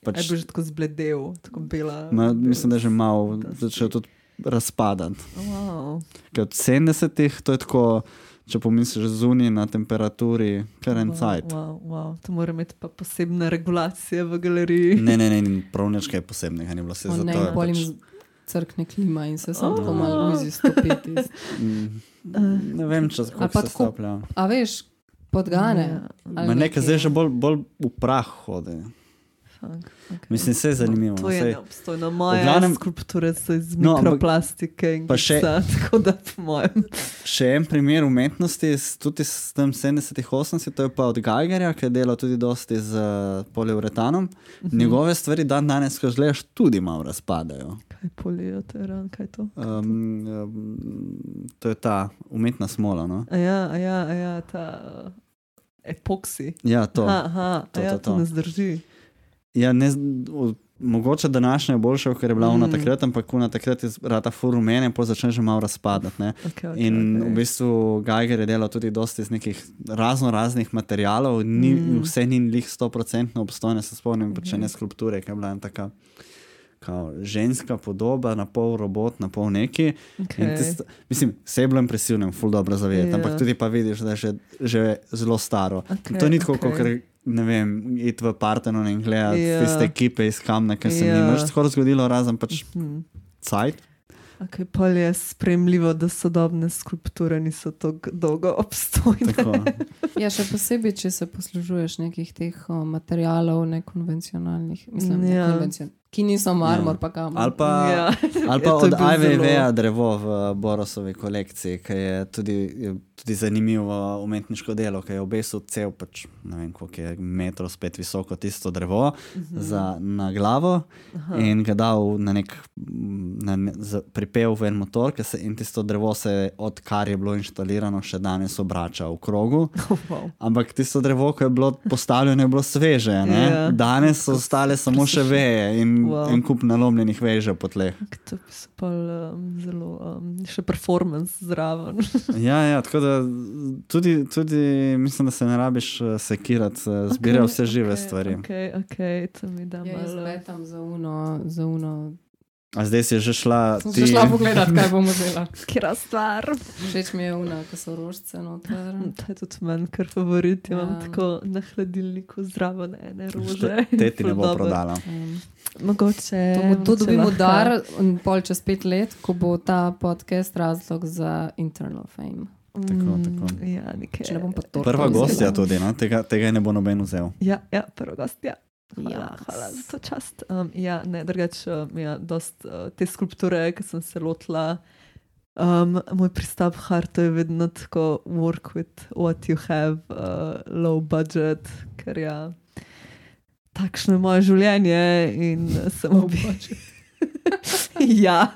pač, Je bil že tako zbledel, tako bela. ma, mislim, da je že malo začel tudi razpadati. Oh, wow. Ker od 70-ih to je tako, če pomisliš zunaj na temperaturi, kar en cajt. Wow, wow. To mora imeti pa posebne regulacije v galeriji. Ne, ne, ne, ni prav nič kaj posebnega, ni bilo On zato. ne, je bolj pač, jim crkne klima in se samo tako Oh. malo uzi stopiti. mm, ne vem, če se tako- stoplja. A veš, podgane. Ja, ali Ma nekaj nekaj- zdaj že bolj, bolj v prah hodi. Fuck, okay. Mislim, vse je zanimivo. To je neobstojno. Moje glavnem- skulpture so iz No, mikroplastike in še- gipsa, tako da po mojem. Še en primer umetnosti, s- tudi iz tem 70-ih, 80-ih, to je pa od Geigerja, ki je delal tudi dosti z uh, poliuretanom. Mhm. Njegove stvari dan danes, ko gledaš, tudi malo razpadajo. Kaj polijo, to je ran, kaj to? Um, um, to je ta umetna smola. No? A ja, a ja, a ja, ta uh, epoksi. Ja, to. Aha, aha, To, a ja, to, to, to. ne zdrži. Ja, ne, o- mogoče današnja je boljša, ker je bila ona Mm. takrat, ampak ona takrat je rata furumene in potem začne že malo razpadati. ne. Okay, okay, In okay. v bistvu Geiger je delal tudi dosti iz nekih razno raznih materialov, ni, Mm. mm. vse ni njih 100% obstojne, se spomnim, pa če Mhm. ne skulpture, ki je bila taka. Kao ženska podoba, na pol robot, na pol neki. okay. In Tisto, mislim, vse je bilo impresivno, ful dobro zavedati, Ja. ampak tudi pa vidiš, da je že, že zelo staro. In Okej, to ni tako, okay. kot ne vem, iti v Partenon in gledati Ja. yeah. tiste ekipe iz Kamna, ki se Ja. yeah. ni nič skoraj zgodilo, razen pač Hm. cajt. Okay, pa je spremljivo, da sodobne skulpture niso tako dolgo obstojne. Tako. Ja, še posebej, če se poslužuješ nekih teh o, materialov, nekonvencionalnih, mislim, Ja. nekonvencion, ki niso marmor, Ja. pa kam. Ali pa, Ja. ali pa od IVV-ja zelo- drevo v Borosovi kolekciji, ki je tudi, tudi zanimivo umetniško delo, ki je obesil cel, pač, ne vem koliko je metrov spet visoko tisto drevo Mhm. za, na glavo Aha. in ga dal na nek na, ne- za- pripel v en motor, ki se, in tisto drevo se, odkar je bilo inštalirano, še danes obrača v krogu. Wow. Ampak tisto drevo, ki je bilo postavljeno, je bilo sveže. ne. Ja. Danes so ostale samo še veje in Wow. en kup nalomljenih veže po tleh. To se pa um, zelo, um, še performance zraven. Ja, ja, tako da tudi, tudi mislim, da se ne rabiš eh, sekirati, eh, zbirajo Okej, vse žive okej, stvari. Okay, okay, to mi da Ja, malo. letam za uno, za uno. A zdaj si že šla Sem ti. se šla pogledat, kaj bomo delali. Kira stvar. Všeč mi je una, ko so rožce noter. To je tudi meni, kar favorit. Ja. Imam Ja. tako na hladilniku zraven ene rože. Te ti ne bo dobro. prodala. Um, Mogoče. to, bo, to dobimo dar pol čez pet let, ko bo ta podcast razlog za internal fame. Tako, tako. Mm, Ja, nekaj. Če ne bom pa to. Prva vzela. gostja tudi, no? tega, tega ne bo noben vzel. Ja, ja prva gostja. Hvala, Ja. hvala za to čast. Um, ja, ne, drugače, um, ja, dost, uh, te skulpture, ki sem se lotila, um, moj pristop k hartu je vedno tako work with what you have, uh, low budget, ker ja, takšno je moje življenje in sem v bistvu. ja.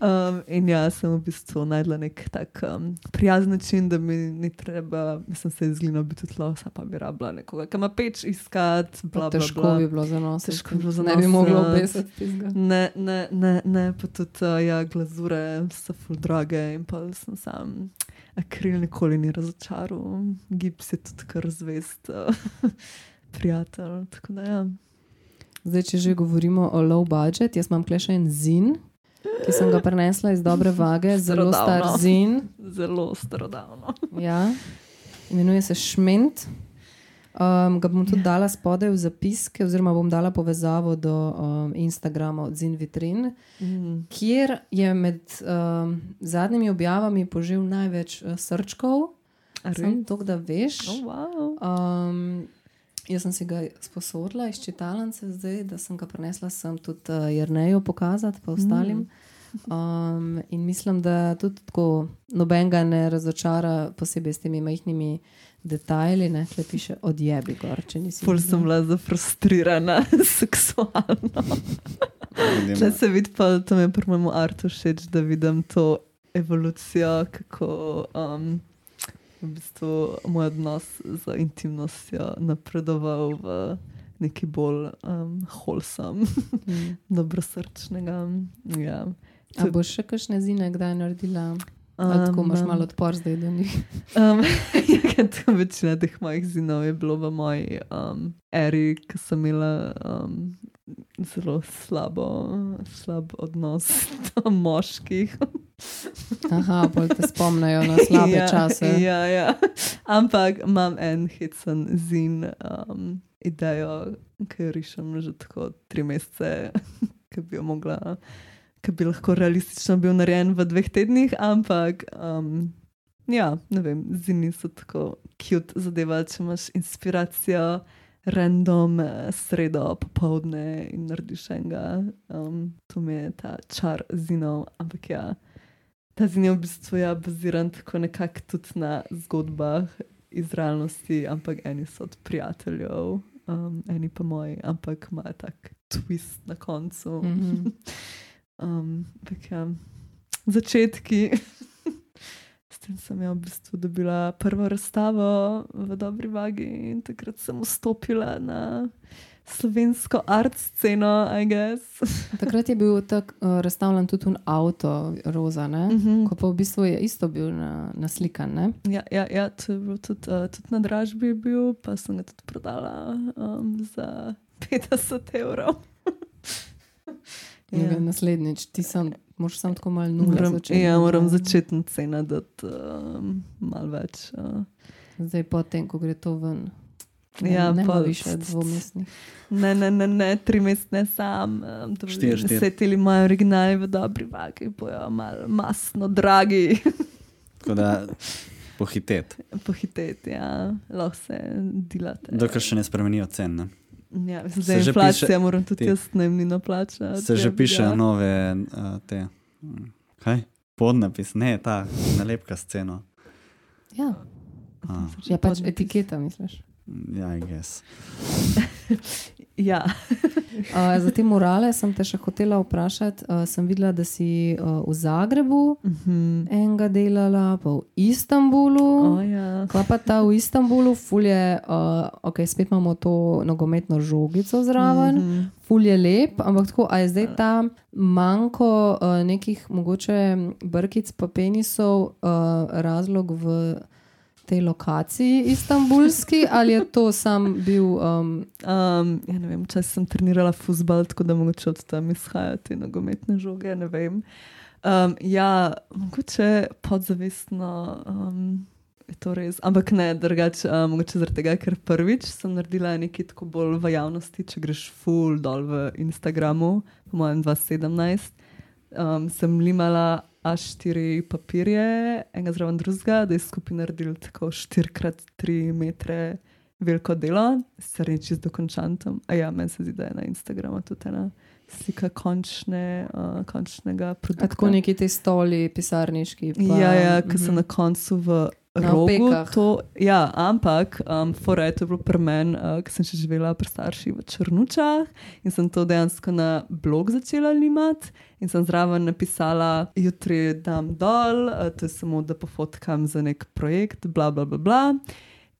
Um, in ja, sem v bistvu najdla nek tak um, prijazen način, da mi ni treba, mislim, se je zglino biti tlo, sa pa bi rabila nekoga, ki ima peč iskati, bla, bla, Težko bla. bi bilo za nos. Težko bi bilo za Ne bi nos, mogla obesiti. Ne, ne, ne, ne, pa tudi uh, ja, glazure so ful drage in pa sem sam. Akril nikoli ni razočaral, gips je tudi kar zvest, uh, prijatelj. Da ja. Zdaj, če že govorimo o low budget, jaz imam kleš en zin, ki sem ga prenesla iz dobre vage, zelo star Starodavno. zin. Zelo starodavno. Ja. Imenuje se Šment. Um, ga bom tudi dala spodaj v zapiske, oziroma bom dala povezavo do um, Instagrama od Zin Vitrin, Mm. kjer je med um, zadnjimi objavami požil največ uh, srčkov. Res? to, da veš. Oh, wow. Um, jaz sem si ga sposodila iz čitalnice, zdaj, da sem ga prenesla sem tudi uh, Jrneju pokazati, pa ostalim. Um, in mislim, da tudi tako nobenega ne razočara, posebej s temi majhnimi detajli, ne tle piše odjebi gor, če nisi. Videl. sem bila zafrustrirana seksualno. Če se vidi, pa to mi je pri mojemu artu všeč, da vidim to evolucijo, kako um, v bistvu moj odnos z intimnostjo napredoval v neki bolj um, holsam, Mm. dobrosrčnega. Ja. A boš še kakšne zine kdaj naredila? Ali tako imaš Um, malo odpor zdaj do njih? Um, ja, to večina teh mojih zinov je bilo v moji um, eri, ki sem imela um, zelo slabo, slab odnos do moških. Aha, bolj te spomnijo na slabe ja, čase. Ja, ja. Ampak imam en hecen zin, um, idejo, ki jo rišem že tako tri mesece, ki bi jo mogla. Ki bi lahko realistično bil narejen v dveh tednih, ampak um, ja, ne vem, zimi so tako cute zadeva, če imaš inspiracijo, random, eh, sredo, popovdne in narediš enega. Um, to mi je ta čar zinov, ampak ja, ta zin je v bistvu ja, baziran tako nekako tudi na zgodbah iz realnosti, ampak eni so od prijateljev, um, eni pa moji, ampak imajo tak twist na koncu. Mhm. Um, ampak ja, začetki. S tem sem ja v bistvu dobila prvo razstavo v Dobri vagi in takrat sem vstopila na slovensko art sceno, I guess. Takrat je bil tak uh, razstavljen tudi avto, roza, ne? Mhm. ko pa v bistvu je isto bil na, naslikan. Ne? Ja, ja, ja, to je bilo tudi, uh, tudi na dražbi, bil, pa sem ga tudi prodala um, za 50 evrov. Ja. ja. naslednjič, ti sem, moraš sam tako malo Moram, začeti. ja, moram začetno cena dati um, malo več. Uh, Zdaj, potem, ko gre to ven. Ja, ne pol- više dvomestnih. Ne, ne, ne, ne tri mesece sam. Štiri. Setili moji originali v dobri vagi, bojo malo masno dragi. Tako da pohitet, Pohiteti, ja, lahko se delate. dokler še ne spremenijo cen. Ne? Ja, Se zdaj že inflacija, piše- moram tudi ti- jaz najemnino plačati. Se že pišejo ja. nove uh, te. mm, Kaj? Podnapis, ne, ta nalepka sceno. Ja, A, ja pač etiketa, misliš. Ja, I guess. Ja, Uh, za te morale sem te še hotela vprašati. Uh, sem videla, da si uh, v Zagrebu Mhm. enega delala, pa v Istanbulu. o, ja. Kaj pa ta v Istanbulu, fulje, uh, ok, spet imamo to nogometno žogico zraven, mm -hmm. fulje lep, ampak tako, a je zdaj ta manjko uh, nekih mogoče brkic pa penisov uh, razlog v tej lokaciji istambulski, ali je to sam bil. Um, Um, ja, ne vem, če sem trenirala futbol, tako da mogoče od tam izhajajo te nogometne žoge. Um, ja, mogoče podzavestno um, je to res, ampak ne, drugače, um, mogoče zaradi tega, ker prvič sem naredila nekaj tako bolj v javnosti, če greš full dol v Instagramu, po mojem 2017. Um, sem limala A4 papirje, enega zraven drugega, da je skupaj naredil tako 4x3 metre veliko delo, se reči z dokončantom. A ja, meni se zdi, da je na Instagramu tudi ena slika končne, uh, končnega a produkta. tako neki ti stoli, pisarniški. Pa, Ja, ja ki so mhm. na koncu v Na rogu. opekah. To, ja, ampak um, fora je to bilo pri meni, uh, ker sem še živela pri starših v Črnučah in sem to dejansko na blog začela limati. In sem zraven napisala, jutri dam dol, uh, to je samo da pofotkam za nek projekt, bla bla bla. bla.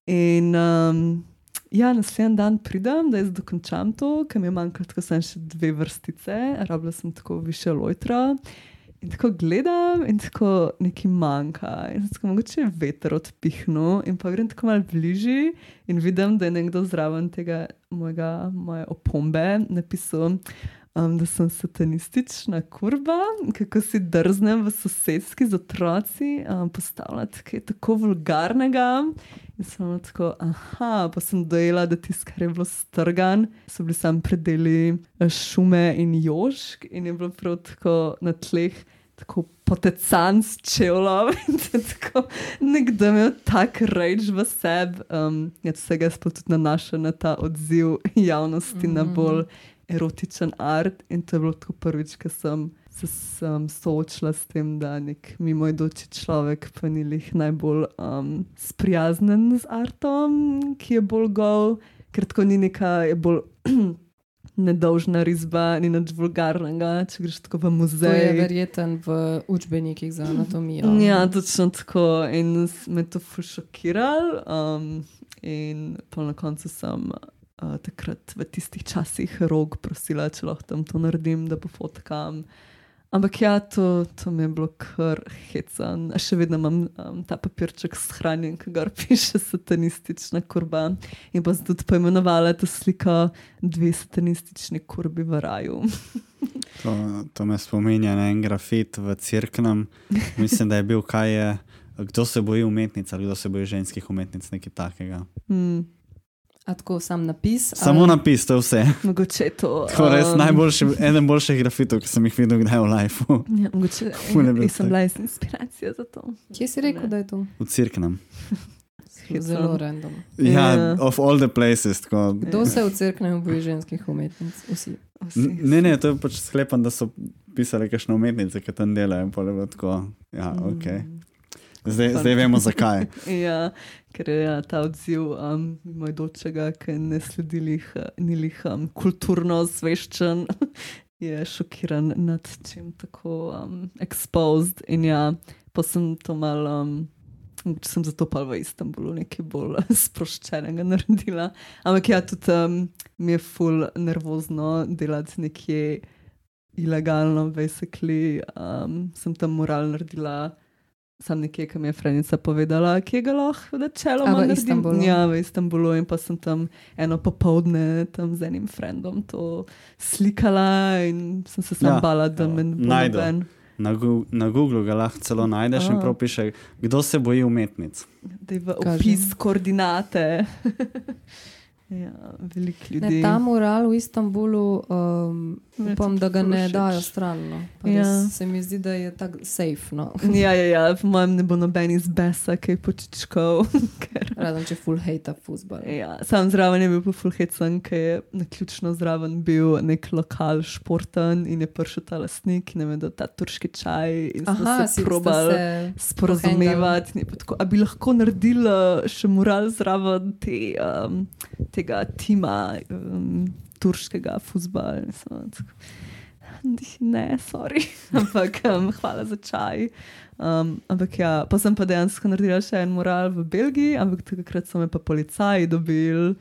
In um, ja, naslednji dan pridem, da jaz dokončam to, ker mi je manjkalo, tako sem še dve vrstice, rabila sem tako više lojtra. In tako gledam, in tako nekaj manjka. In tako mogoče je veter odpihnil, in pa grem tako malo bližje in vidim, da je nekdo zraven tega mojega, moje opombe napisal. Um, da sem satanistična kurba, kako si drznem v sosedski z otroci um, postavljati kaj tako vulgarnega. In sem tako, aha, pa sem dojela, da tisto, kar je bilo strgan, so bili samo predeli eh, šume in jošk, in je bilo prav tako na tleh, tako potecan s čevlom. Je tako nekdo imel tak reč v sebi. Um, ja, vsega je sploh tudi nanašal na ta odziv javnosti mm -hmm. na bolj erotičen art. In to je bilo tako prvič, ko sem se sem soočila s tem, da nek mimoidoči človek pa ni lih najbolj um, sprijaznen z artom, ki je bolj gol, ker tako ni neka, je bolj nedolžna risba, ni nič vulgarnega, če greš tako v To je muzej. verjeten v učbenikih za anatomijo. Ja, točno tako. In me to šokiralo. Um, in pol na koncu sem uh, takrat v tistih časih rok prosila, če lahko tam to naredim, da pofotkam. Ampak ja, to, to mi je bilo kar hecan. Še vedno imam um, ta papirček shranjen, ki ga piše satanistična kurba. In pa sem tudi poimenovala to sliko dve satanistični kurbi v raju. To, to me spominja na en grafit v Cirknem. Mislim, da je bil, kaj je, kdo se boji umetnic ali kdo se boji ženskih umetnic, nekaj takega. Hmm, A tako sam napis. Samo ali- napis, to je vse. mogoče je to. Tako res um, najboljši, eden boljših grafitov, ki sem jih videl kdaj v lifeu. Ja, mogoče je bil jaz sem bila inspiracija za to. Kje si rekel, da je to? V Cirknem. Zelo random. Ja, Ja. of all the places. Tako. Kdo se v crkvi boji ženskih umetnic? Vsi. Vsi. Ne, ne, to je pač sklepam, da so pisali kakšne umetnice, ki tam delajo. ja, okay. Zdaj, zdaj vemo zakaj. Ja, ker je ja, ta odziv um, moj dočega, ki ne sledi lih, ni lih um, kulturno osveščen, je šokiran nad čim tako um, exposed. In ja, pa sem to mal. Um, Če sem zato pa v Istanbulu nekaj bolj sproščenega naredila. Ampak ja, tudi um, mi je ful nervozno delati nekje ilegalno, basically. Um, sem tam moral naredila, sam nekaj, ki mi je Frenica povedala, ki ga lahko načeloma v naredim. Istanbulu? Ja, v Istanbulu in pa sem tam eno popovdne tam z enim frendom to slikala in sem se sam Ja, bala, da me noben. Na, Gu- na Googlu ga lahko celo najdeš in A. prav piše, kdo se boji umetnic. Da je v Kažem. opis koordinate. Ja, veliko Ne, ljudi. ta mural v Istanbulu, um, Me upam, tudi da ga ne všeč. dajo stran. No. Pa Ja. Se mi zdi, da je tako safe. No. Ja, ja, ja, po mojem ne bo noben iz besa, ki je počičkal. ker- Razen če full hate futbol. Ja, sam zraven je bil pa fulhecen, ker je naključno zraven bil nek lokal športen in je prišel ta lastnik in je vedel ta turški čaj in Aha, se si probali se pa Tako, a bi lahko naredila še mural zraven te, um, tega tima um, turškega futbola. Ne, sorry, ampak um, hvala za čaj. Um, ampak ja, pa sem pa dejansko naredila še en mural v Belgiji, ampak takrat so me pa policaji dobili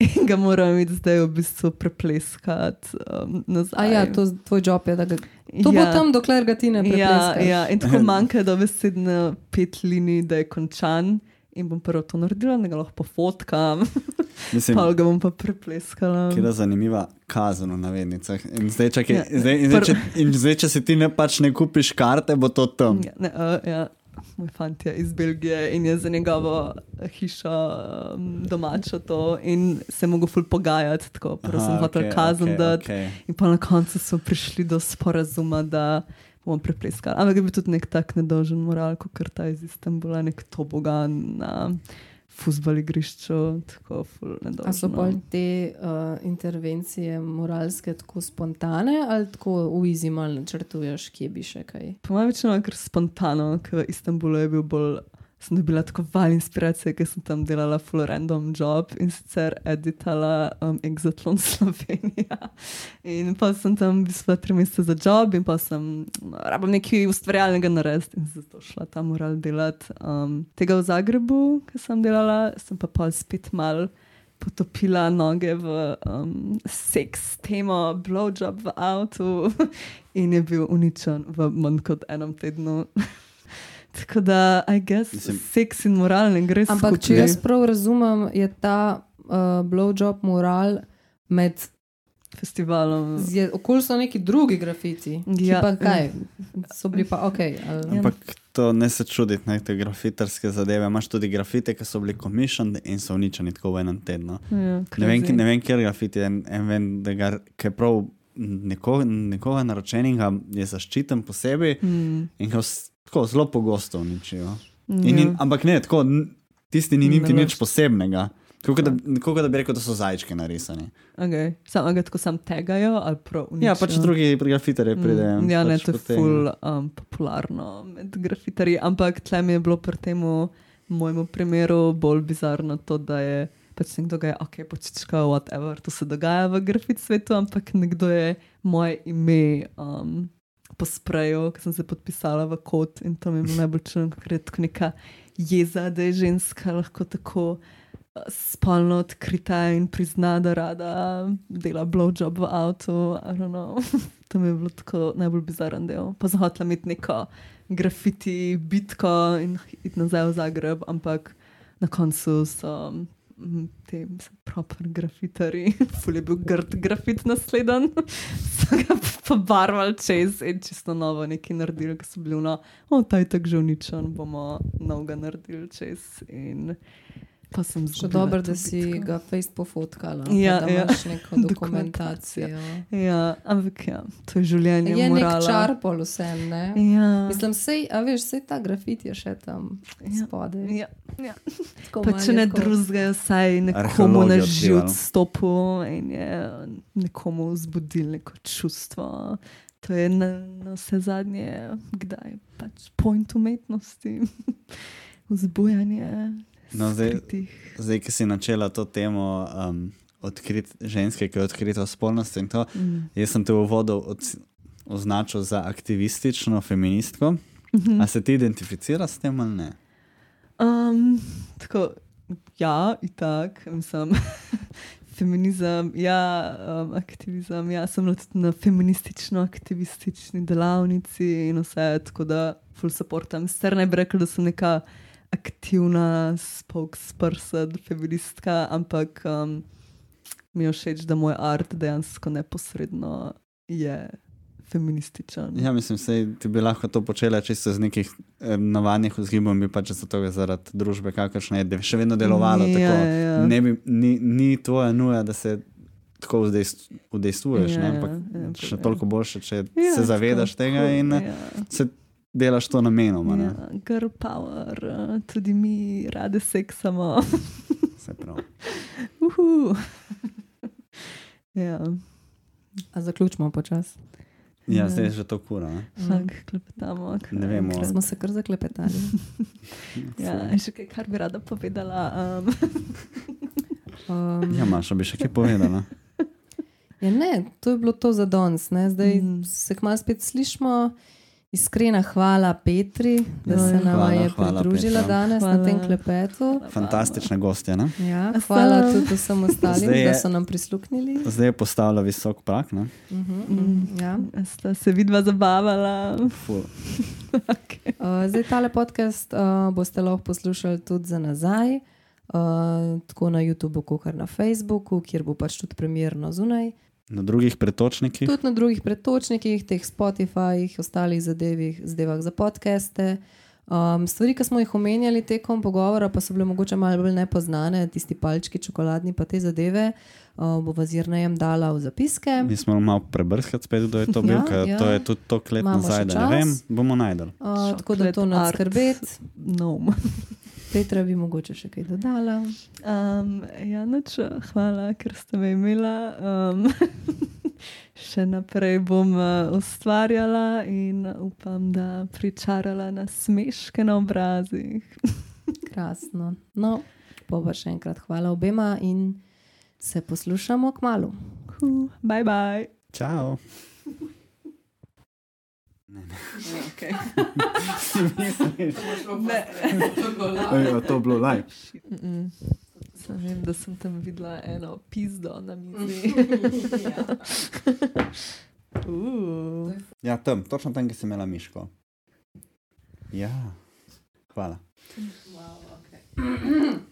in ga moram iti zdaj v bistvu prepleskati um, nazaj. A ja, to tvoj job je, da ga. To ja. bo tam, dokler ga ti ne Ja, prepleskaš. ja, in tako manjka dobesedno pet linij, da je končan. In bom prvo to naredila, da ga lahko pofotkam, Mislim, pa ga bom pa prepleskala. Kje je zanimiva kazen v navednicah. In zdaj, čakaj, Ja, ja, zdaj, in zdaj, če, in zdaj, če si ti ne pač ne kupiš karte, bo to tam. Ja, ne, uh, ja. Moj fant je iz Belgije in je za njegovo hišo um, domačo to in se je mogel ful pogajati, tako prvo sem hotel okay, kazen okay, dati. Okay. In pa na koncu smo prišli do sporazuma, da bomo prepleskali. Ampak je bil tudi nek tak nedolžen moral, kot ta iz Istanbula, nek tobogan na futbol igrišču, tako ful nedolžen. A so pol te uh, intervencije moralske tako spontane ali tako v izi mal načrtuješ, kje bi še kaj? Po mojem večino je kar spontano, ker v Istanbulu je bil bolj. Sem dobila tako val inspiracije, ker sem tam delala full random job in sicer editala um, Exatlon Slovenija. In pa sem tam bila tri mesece za job in pa sem rabila nekaj ustvarjalnega narediti in zato šla ta moral delati. Um, tega v Zagrebu, ki sem delala, sem pa pa spet mal potopila noge v um, seks temo, blowjob v avtu in je bil uničen v manj kot enem tednu. Tako da, I guess, Mislim- seks in moral ne gre Ampak, če skupaj. jaz prav razumem, je ta uh, blowjob moral med. festivalom. je- Okoli so neki drugi grafiti. Ja. Ja. Pa kaj? So bili pa ok. Ali, Ampak to ne se čuditi, ne, te grafitarske zadeve. Imaš tudi grafite, ki so bili commissioned in so uničeni tako v enem tednu. Ja, Ne vem, ne vem kjer grafiti, en, en vem, da ga, je prav neko, nekoga naročenega je zaščiten posebej Mm, in ga tako zelo pogosto uničijo. In, ja. in, ampak ne, tako, tisti ni Ne niti nič posebnega. Kot da, tako kot da bi rekel, da so zajčki narisani. Okay. Samo ga tako sam tegajo ali prav uničijo. Ja, pač drugi grafitarji pridejo. Mm, ja, ne, pač to je potem- ful um, popularno med grafitarji, ampak tle mi je bilo pri tem mojemu primeru bolj bizarno to, da je pač nekdo je, ok, počička, whatever, to se dogaja v grafit svetu, ampak nekdo je moje ime um, posprejal, ker sem se podpisala v kot in to mi je najbolj čudno, ker je tako neka jeza, da je ženska lahko tako uh, spolno odkrita in prizna, da rada dela blowjob v avtu. To mi je bilo tako najbolj bizaren del. Pa hotela imeti neko grafiti, bitko in iti nazaj v Zagreb, ampak na koncu so te proper grafitari, ful je bil grd grafit nasleden, so ga pobarvali čez in čisto novo nekaj naredili, ki so bili no, o, ta je tako že uničen, bomo novega naredili čez. In pa sem Še dobro, da si bitko. ga Facebook pofotkala. Ja, pa da ja. imaš neko dokumentacijo. Ja, ampak ja, to je življenje. Je nek morala. čar pol vsem, ne? Ja. Mislim, sej, a veš, sej ta grafit je še tam Ja. spodaj. Ja, ja. Tako Pa če je ne tako- drugega, vsaj nekomu na živt odkrivalo. stopil in je nekomu vzbudil neko čustvo. To je na, na vse zadnje, kdaj pač point umetnosti, vzbujanje. No, zdaj- skritih. Zdaj, ki si načela to temo um, odkrit, ženske, ki je odkrita spolnost in to, Mm. jaz sem te v uvodu od, označil za aktivistično feministko. Mhm. A se ti identificiraš s tem ali ne? Um, tako, ja, in tako, mislim. Feminizem, ja, um, aktivizem. Ja, sem tudi na feministično-aktivistični delavnici in vse, tako da full supportam. Sicer ne bi rekla, da sem neka aktivna spokesperson, feministka, ampak um, mi je všeč, da moj art dejansko neposredno je feminističen. Ja, mislim, da ti bi lahko to počela čisto iz nekih eh, navadnih vzgibov, bi pač zato zaradi družbe, kakršne je, da bi še vedno delovalo Ja, tako. ja, ja. Ne bi, ni, ni tvoja nuja, da se tako vdejst- udejstvuješ, Ja, ne, ja, ampak ja, še ja. toliko boljše, če Ja, se zavedaš tako, tega in eh, ja. se delaš to namenoma. ne. Ja, girl power, eh, tudi mi rade seksamo. Se prav. Uhu. ja, A zaključimo počasi. Ja, Ja. zdaj je že to kura. Ne? vsak klepetamo. Ne vemo. kar- Smo se kar zaklepetali. Ja, še kaj, kar bi rada povedala. Um, Um, Ja, Maša, bi še kaj povedala. Ja, ne, to je bilo to za danes. ne. Zdaj mm. se kmalo spet slišimo. Iskrena hvala Petri, da se nam Hvala, je hvala, pridružila Petra. danes Hvala. na tem klepetu. Fantastične gostje. Ne? Ja, hvala so- tudi vsem ostalim, je- da so nam prisluhnili. Zdaj je postavila visok prak. Ne? Uh -huh, uh -huh, ja. sta se vidva zabavala. Okay. uh, zdaj tale podcast uh, boste lahko poslušali tudi za nazaj, uh, tako na YouTubu, kot na Facebooku, kjer bo pač tudi primerno zunaj. Na drugih pretočnikih. Tudi na drugih pretočnikih, teh Spotifyjih, ostalih zadevih, zadevah za podcaste. Um, stvari, ki smo jih omenjali tekom pogovora, pa so bile mogoče malo bolj nepoznane, tisti palčki, čokoladni, pa te zadeve, uh, bo vazirnejem dala v zapiske. Mi smo malo prebrskati spet, kdo je to bil, Ja, ker ja. to je tudi to let Imamo nazaj, da ne vem, bomo najdel. Uh, tako da to Chocolate ne art. skrbeti. No. Petra bi mogoče še kaj dodala. Um, ja, noč, hvala, ker ste me imela. Um, še naprej bom uh, ustvarjala in upam, da pričarala na smeške na obrazih. Krasno. No, pa še enkrat hvala obema in se poslušamo k malu. Huh, bye bye. Čau. Okay. Ej, to je bilo -mm. Sam vem, da sem tam videla eno pizdo na mizi. uh. Ja, tam, točno tam, ki si imela miško. Ja, hvala. Wow, okay.